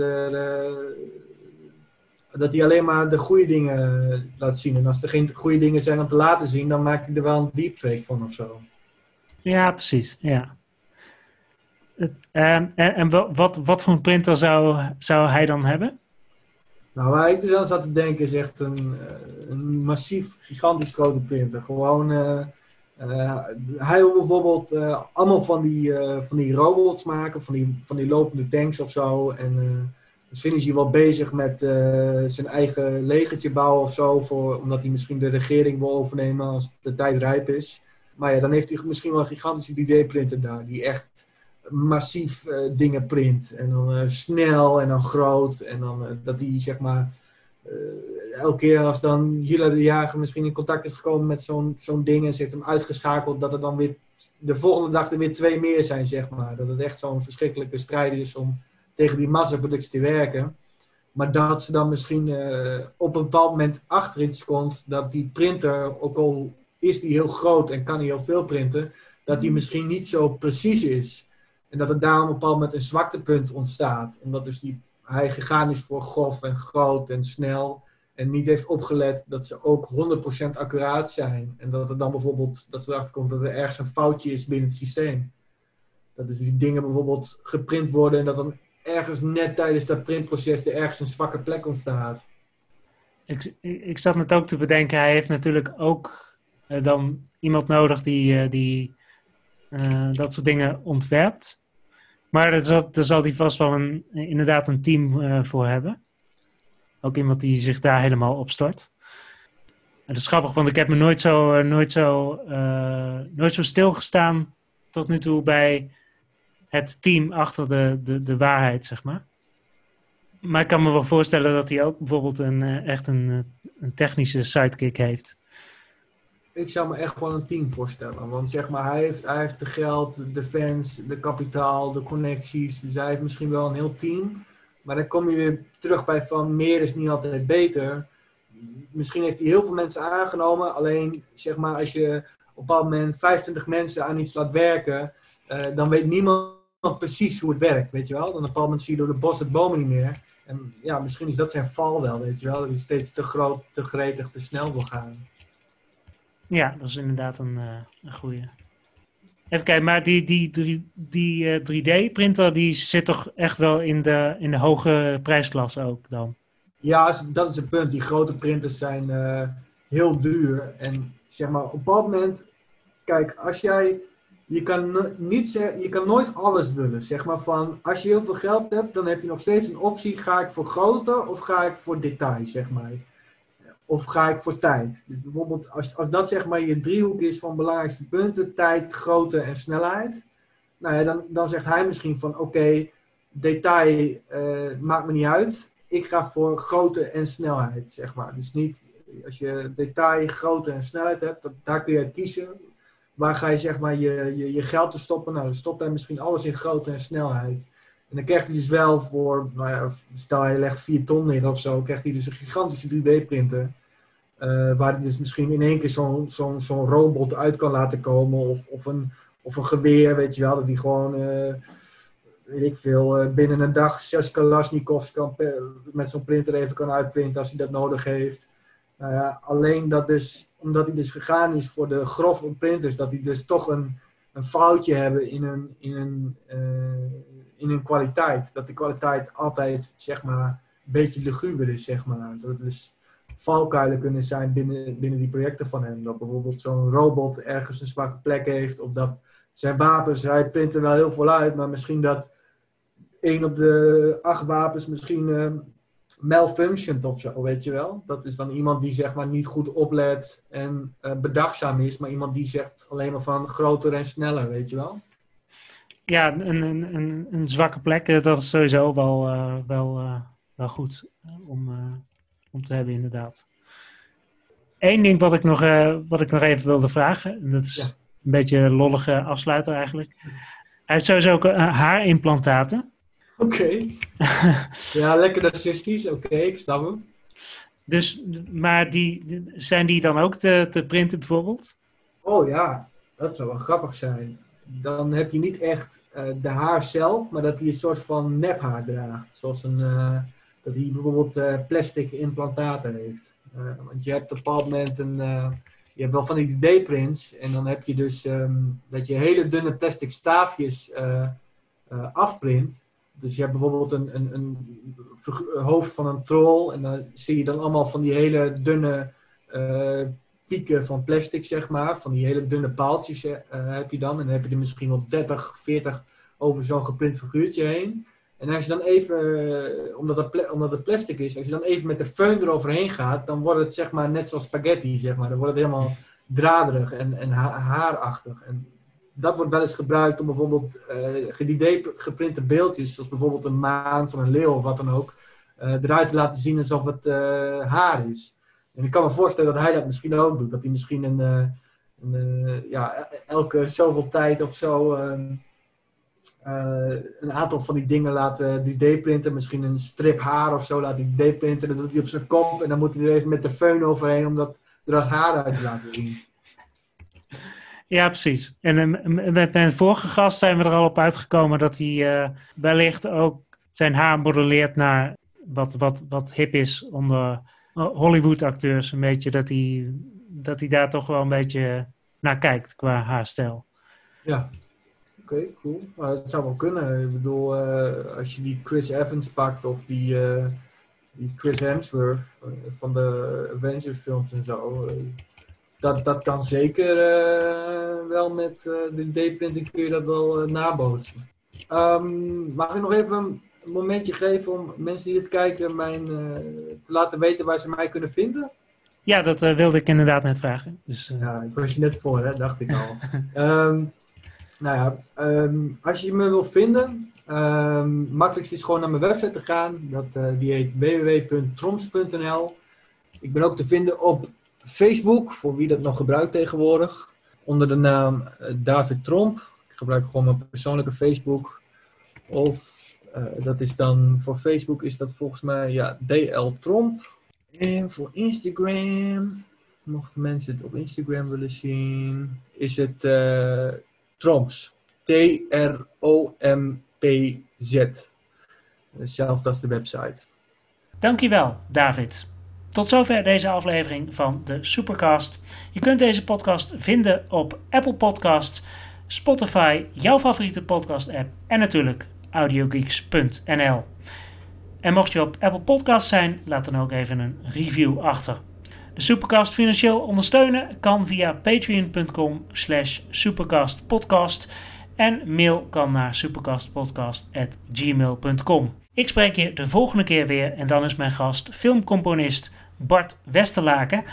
dat hij alleen maar de goede dingen laat zien. En als er geen goede dingen zijn om te laten zien, dan maak je er wel een deepfake van of zo. Ja, precies. Ja. Het, en en, en wat, wat voor een printer zou, zou hij dan hebben? Nou, waar ik dus aan zat te denken is echt een, een massief, gigantisch grote printer. Gewoon uh, uh, hij wil bijvoorbeeld allemaal van die, van die robots maken, van die, van die lopende tanks of zo. En misschien is hij wel bezig met zijn eigen legertje bouwen of zo, voor, omdat hij misschien de regering wil overnemen als de tijd rijp is. Maar ja, dan heeft hij misschien wel een gigantische 3D-printer daar, die echt massief dingen print. En dan snel en dan groot. En dan dat hij zeg maar elke keer als dan Jula de Jager misschien in contact is gekomen met zo'n zo'n ding en ze heeft hem uitgeschakeld, dat er dan weer de volgende dag er weer twee meer zijn, zeg maar. Dat het echt zo'n verschrikkelijke strijd is om tegen die massaproductie te werken. Maar dat ze dan misschien op een bepaald moment achter iets komt dat die printer, ook al is die heel groot en kan hij heel veel printen, dat die misschien niet zo precies is. En dat er daarom op een bepaald moment een zwaktepunt ontstaat. Omdat dus die hij gegaan is voor grof en groot en snel. En niet heeft opgelet dat ze ook 100% accuraat zijn. En dat er dan bijvoorbeeld, dat ze erachter komt dat er ergens een foutje is binnen het systeem. Dat dus die dingen bijvoorbeeld geprint worden en dat dan ergens net tijdens dat printproces er ergens een zwakke plek ontstaat. Ik, ik zat net ook te bedenken, hij heeft natuurlijk ook uh, dan iemand nodig die, uh, die uh, dat soort dingen ontwerpt. Maar daar zal, hij vast wel een, inderdaad een team uh, voor hebben. Ook iemand die zich daar helemaal op stort. En dat is grappig, want ik heb me nooit zo, uh, nooit zo, nooit zo stilgestaan tot nu toe bij het team achter de, de, de waarheid, zeg maar. Maar ik kan me wel voorstellen dat hij ook bijvoorbeeld een, echt een, een technische sidekick heeft ik zou me echt wel een team voorstellen. Want zeg maar, hij heeft, hij heeft de geld, de fans, de kapitaal, de connecties. Dus hij heeft misschien wel een heel team. Maar dan kom je weer terug bij van meer is niet altijd beter. Misschien heeft hij heel veel mensen aangenomen. Alleen zeg maar, als je op een bepaald moment 25 mensen aan iets laat werken, uh, dan weet niemand precies hoe het werkt. Weet je wel? Dan op een bepaald moment zie je door de bos het bomen niet meer. En ja, misschien is dat zijn val wel, weet je wel. Dat hij steeds te groot, te gretig, te snel wil gaan. Ja, dat is inderdaad een, uh, een goede. Even kijken, maar die, die, die, die 3D-printer die zit toch echt wel in de, in de hoge prijsklasse ook dan? Ja, dat is het punt. Die grote printers zijn uh, heel duur. En zeg maar, op een moment, kijk, als jij, je kan, niet je kan nooit alles willen. Zeg maar van, als je heel veel geld hebt, dan heb je nog steeds een optie, ga ik voor groter of ga ik voor detail, zeg maar. Of ga ik voor tijd. Dus bijvoorbeeld, als, als dat zeg maar je driehoek is van belangrijkste punten, tijd, grootte en snelheid. Nou ja, dan, dan zegt hij misschien van, oké, detail uh, maakt me niet uit. Ik ga voor grootte en snelheid, zeg maar. Dus niet, als je detail, grootte en snelheid hebt, daar kun je kiezen. Waar ga je zeg maar je, je, je geld te stoppen? Nou, dan stopt hij misschien alles in grootte en snelheid. En dan krijgt hij dus wel voor, nou ja, stel hij legt 4 ton neer of zo, krijgt hij dus een gigantische 3D-printer. Uh, eh, waar hij dus misschien in één keer zo'n zo'n zo'n robot uit kan laten komen. Of, of, een, of een geweer, weet je wel. Dat hij gewoon, uh, weet ik veel, uh, binnen een dag zes Kalashnikovs kan, met zo'n printer even kan uitprinten als hij dat nodig heeft. Nou ja, alleen dat dus, omdat hij dus gegaan is voor de grove printers, dat hij dus toch een, een foutje hebben in hun, in, hun, in hun kwaliteit. Dat de kwaliteit altijd, zeg maar, een beetje luguber is, zeg maar. Dat dus valkuilen kunnen zijn binnen, binnen die projecten van hem. Dat bijvoorbeeld zo'n robot ergens een zwakke plek heeft, of dat zijn wapens, hij print er wel heel veel uit, maar misschien dat één op de acht wapens misschien uh, malfunctioned of zo, weet je wel. Dat is dan iemand die zeg maar niet goed oplet en uh, bedachtzaam is, maar iemand die zegt alleen maar van groter en sneller, weet je wel. Ja, een, een, een, een zwakke plek, eh, dat is sowieso wel, uh, wel, uh, wel goed om, om te hebben, inderdaad. Eén ding wat ik nog, wat ik nog even wilde vragen, dat is een beetje een lollige afsluiter eigenlijk. Hij heeft sowieso ook haarimplantaten. Oké. ja, lekker narcistisch. Oké, ik snap hem. Dus, maar die, zijn die dan ook te, te printen bijvoorbeeld? Oh ja, dat zou wel grappig zijn dan heb je niet echt uh, de haar zelf, maar dat hij een soort van nephaar draagt. Zoals een, uh, dat hij bijvoorbeeld uh, plastic implantaten heeft. want je hebt op een bepaald moment een, je hebt wel van die D-prints en dan heb je dus um, dat je hele dunne plastic staafjes afprint. Dus je hebt bijvoorbeeld een, een, een, hoofd van een troll en dan zie je dan allemaal van die hele dunne pieken van plastic, zeg maar. Van die hele dunne paaltjes uh, heb je dan. En dan heb je er misschien wel 30, 40 over zo'n geprint figuurtje heen. En als je dan even, uh, omdat, het omdat het plastic is, als je dan even met de föhn eroverheen gaat, dan wordt het zeg maar net zoals spaghetti, zeg maar. Dan wordt het helemaal draderig en, en ha haarachtig. En dat wordt wel eens gebruikt om bijvoorbeeld uh, geprinte beeldjes, zoals bijvoorbeeld een maan van een leeuw of wat dan ook, eruit te laten zien alsof het haar is. En ik kan me voorstellen dat hij dat misschien ook doet. Dat hij misschien een, uh, een uh, ja, elke zoveel tijd of zo uh, een aantal van die dingen laat 3D-printen. Misschien een strip haar of zo laat 3D-printen. Dat doet hij op zijn kop. En dan moet hij er even met de föhn overheen om dat haar uit te laten zien. Ja, precies. En met mijn vorige gast zijn we er al op uitgekomen dat hij wellicht ook zijn haar modelleert naar wat, wat, wat hip is onder Hollywood-acteurs een beetje dat hij, dat daar toch wel een beetje naar kijkt qua haarstijl. Ja, oké, cool. Maar het zou wel kunnen. Ik bedoel, uh, als je die Chris Evans pakt of die, uh, die Chris Hemsworth uh, van de Avengers films en zo. dat, dat kan zeker wel met de D-printing kun je dat wel nabootsen. Um, mag ik nog even een momentje geven om mensen die het kijken mijn, uh, te laten weten waar ze mij kunnen vinden? Ja, dat uh, wilde ik inderdaad net vragen. Dus. Ja, ik was je net voor, hè? dacht ik al. um, nou ja, um, als je me wil vinden, um, makkelijkst is gewoon naar mijn website te gaan. Dat, die heet www.troms.nl. Ik ben ook te vinden op Facebook, voor wie dat nog gebruikt tegenwoordig. Onder de naam David Tromp. Ik gebruik gewoon mijn persoonlijke Facebook. Of dat is dan voor Facebook is dat volgens mij ja, DL Tromp. En voor Instagram, mochten mensen het op Instagram willen zien, is het uh, Tromps. T-R-O-M-P-Z. Hetzelfde als de website. Dankjewel, David. Tot zover deze aflevering van de Supercast. Je kunt deze podcast vinden op Apple Podcast, Spotify, jouw favoriete podcast app en natuurlijk audiogeeks.nl. En mocht je op Apple Podcast zijn, laat dan ook even een review achter. De Supercast financieel ondersteunen kan via patreon.com slash supercastpodcast en mail kan naar supercastpodcast.gmail.com. Ik spreek je de volgende keer weer en dan is mijn gast filmcomponist Bart Westerlaken.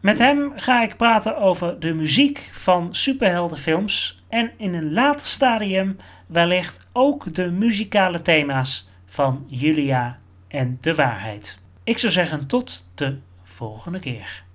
Met hem ga ik praten over de muziek van superheldenfilms en in een later stadium wellicht ook de muzikale thema's van Julia en de waarheid. Ik zou zeggen tot de volgende keer.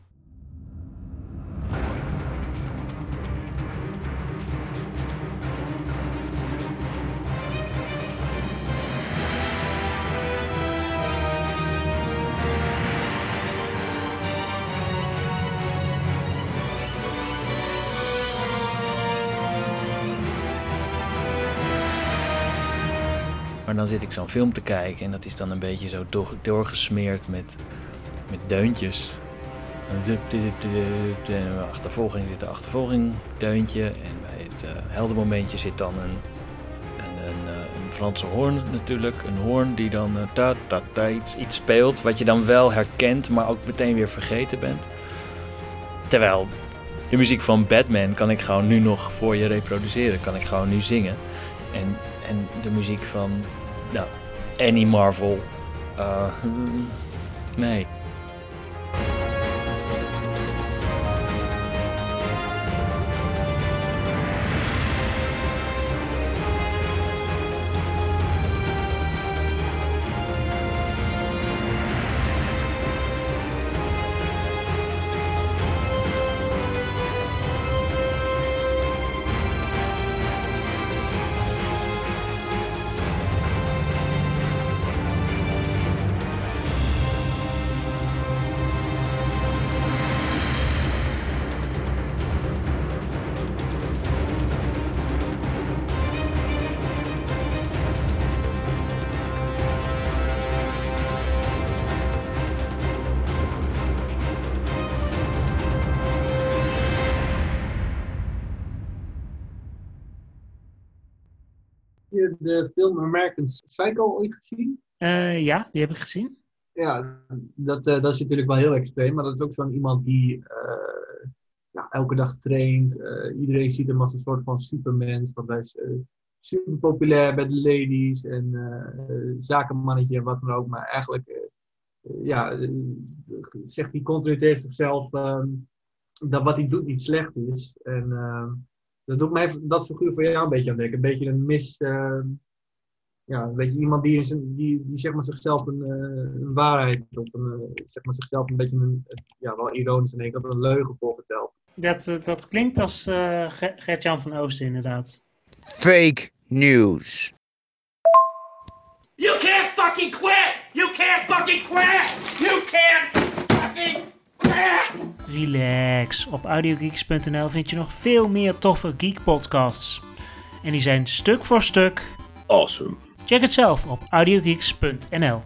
Maar dan zit ik zo'n film te kijken en dat is dan een beetje zo door, doorgesmeerd met, met deuntjes. En bij achtervolging zit een achtervolging deuntje. En bij het uh, heldenmomentje zit dan een, een, een, eh, een Franse hoorn natuurlijk. Een hoorn die dan uh, ta, ta, ta, iets, iets speelt wat je dan wel herkent, maar ook meteen weer vergeten bent. Terwijl de muziek van Batman kan ik gewoon nu nog voor je reproduceren. Kan ik gewoon nu zingen. En, en de muziek van nou, Annie Marvel. Uh, nee. De film American Psycho ooit gezien? Uh, ja, die heb ik gezien. Ja, dat, uh, dat is natuurlijk wel heel extreem, maar dat is ook zo'n iemand die uh, ja, elke dag traint. iedereen ziet hem als een soort van supermens, want hij is super populair bij de ladies en zakenmannetje en wat dan ook. Maar eigenlijk ja, zegt hij continu tegen zichzelf dat wat hij doet niet slecht is. En dat doet mij dat figuur voor jou een beetje aan denken. Een beetje een mis. Uh, ja, een beetje iemand die, die, die, die zeg maar zichzelf een, uh, een waarheid of een, uh, zeg maar zichzelf een beetje een, ja, wel ironisch en ik dat een leugen voorvertelt. Dat, dat klinkt als Gert-Jan van Oosten inderdaad. Fake news. You can't fucking quit! You can't fucking quit! You can't fucking Relax. Op audiogeeks.nl vind je nog veel meer toffe geek podcasts. En die zijn stuk voor stuk awesome. Check het zelf op audiogeeks.nl.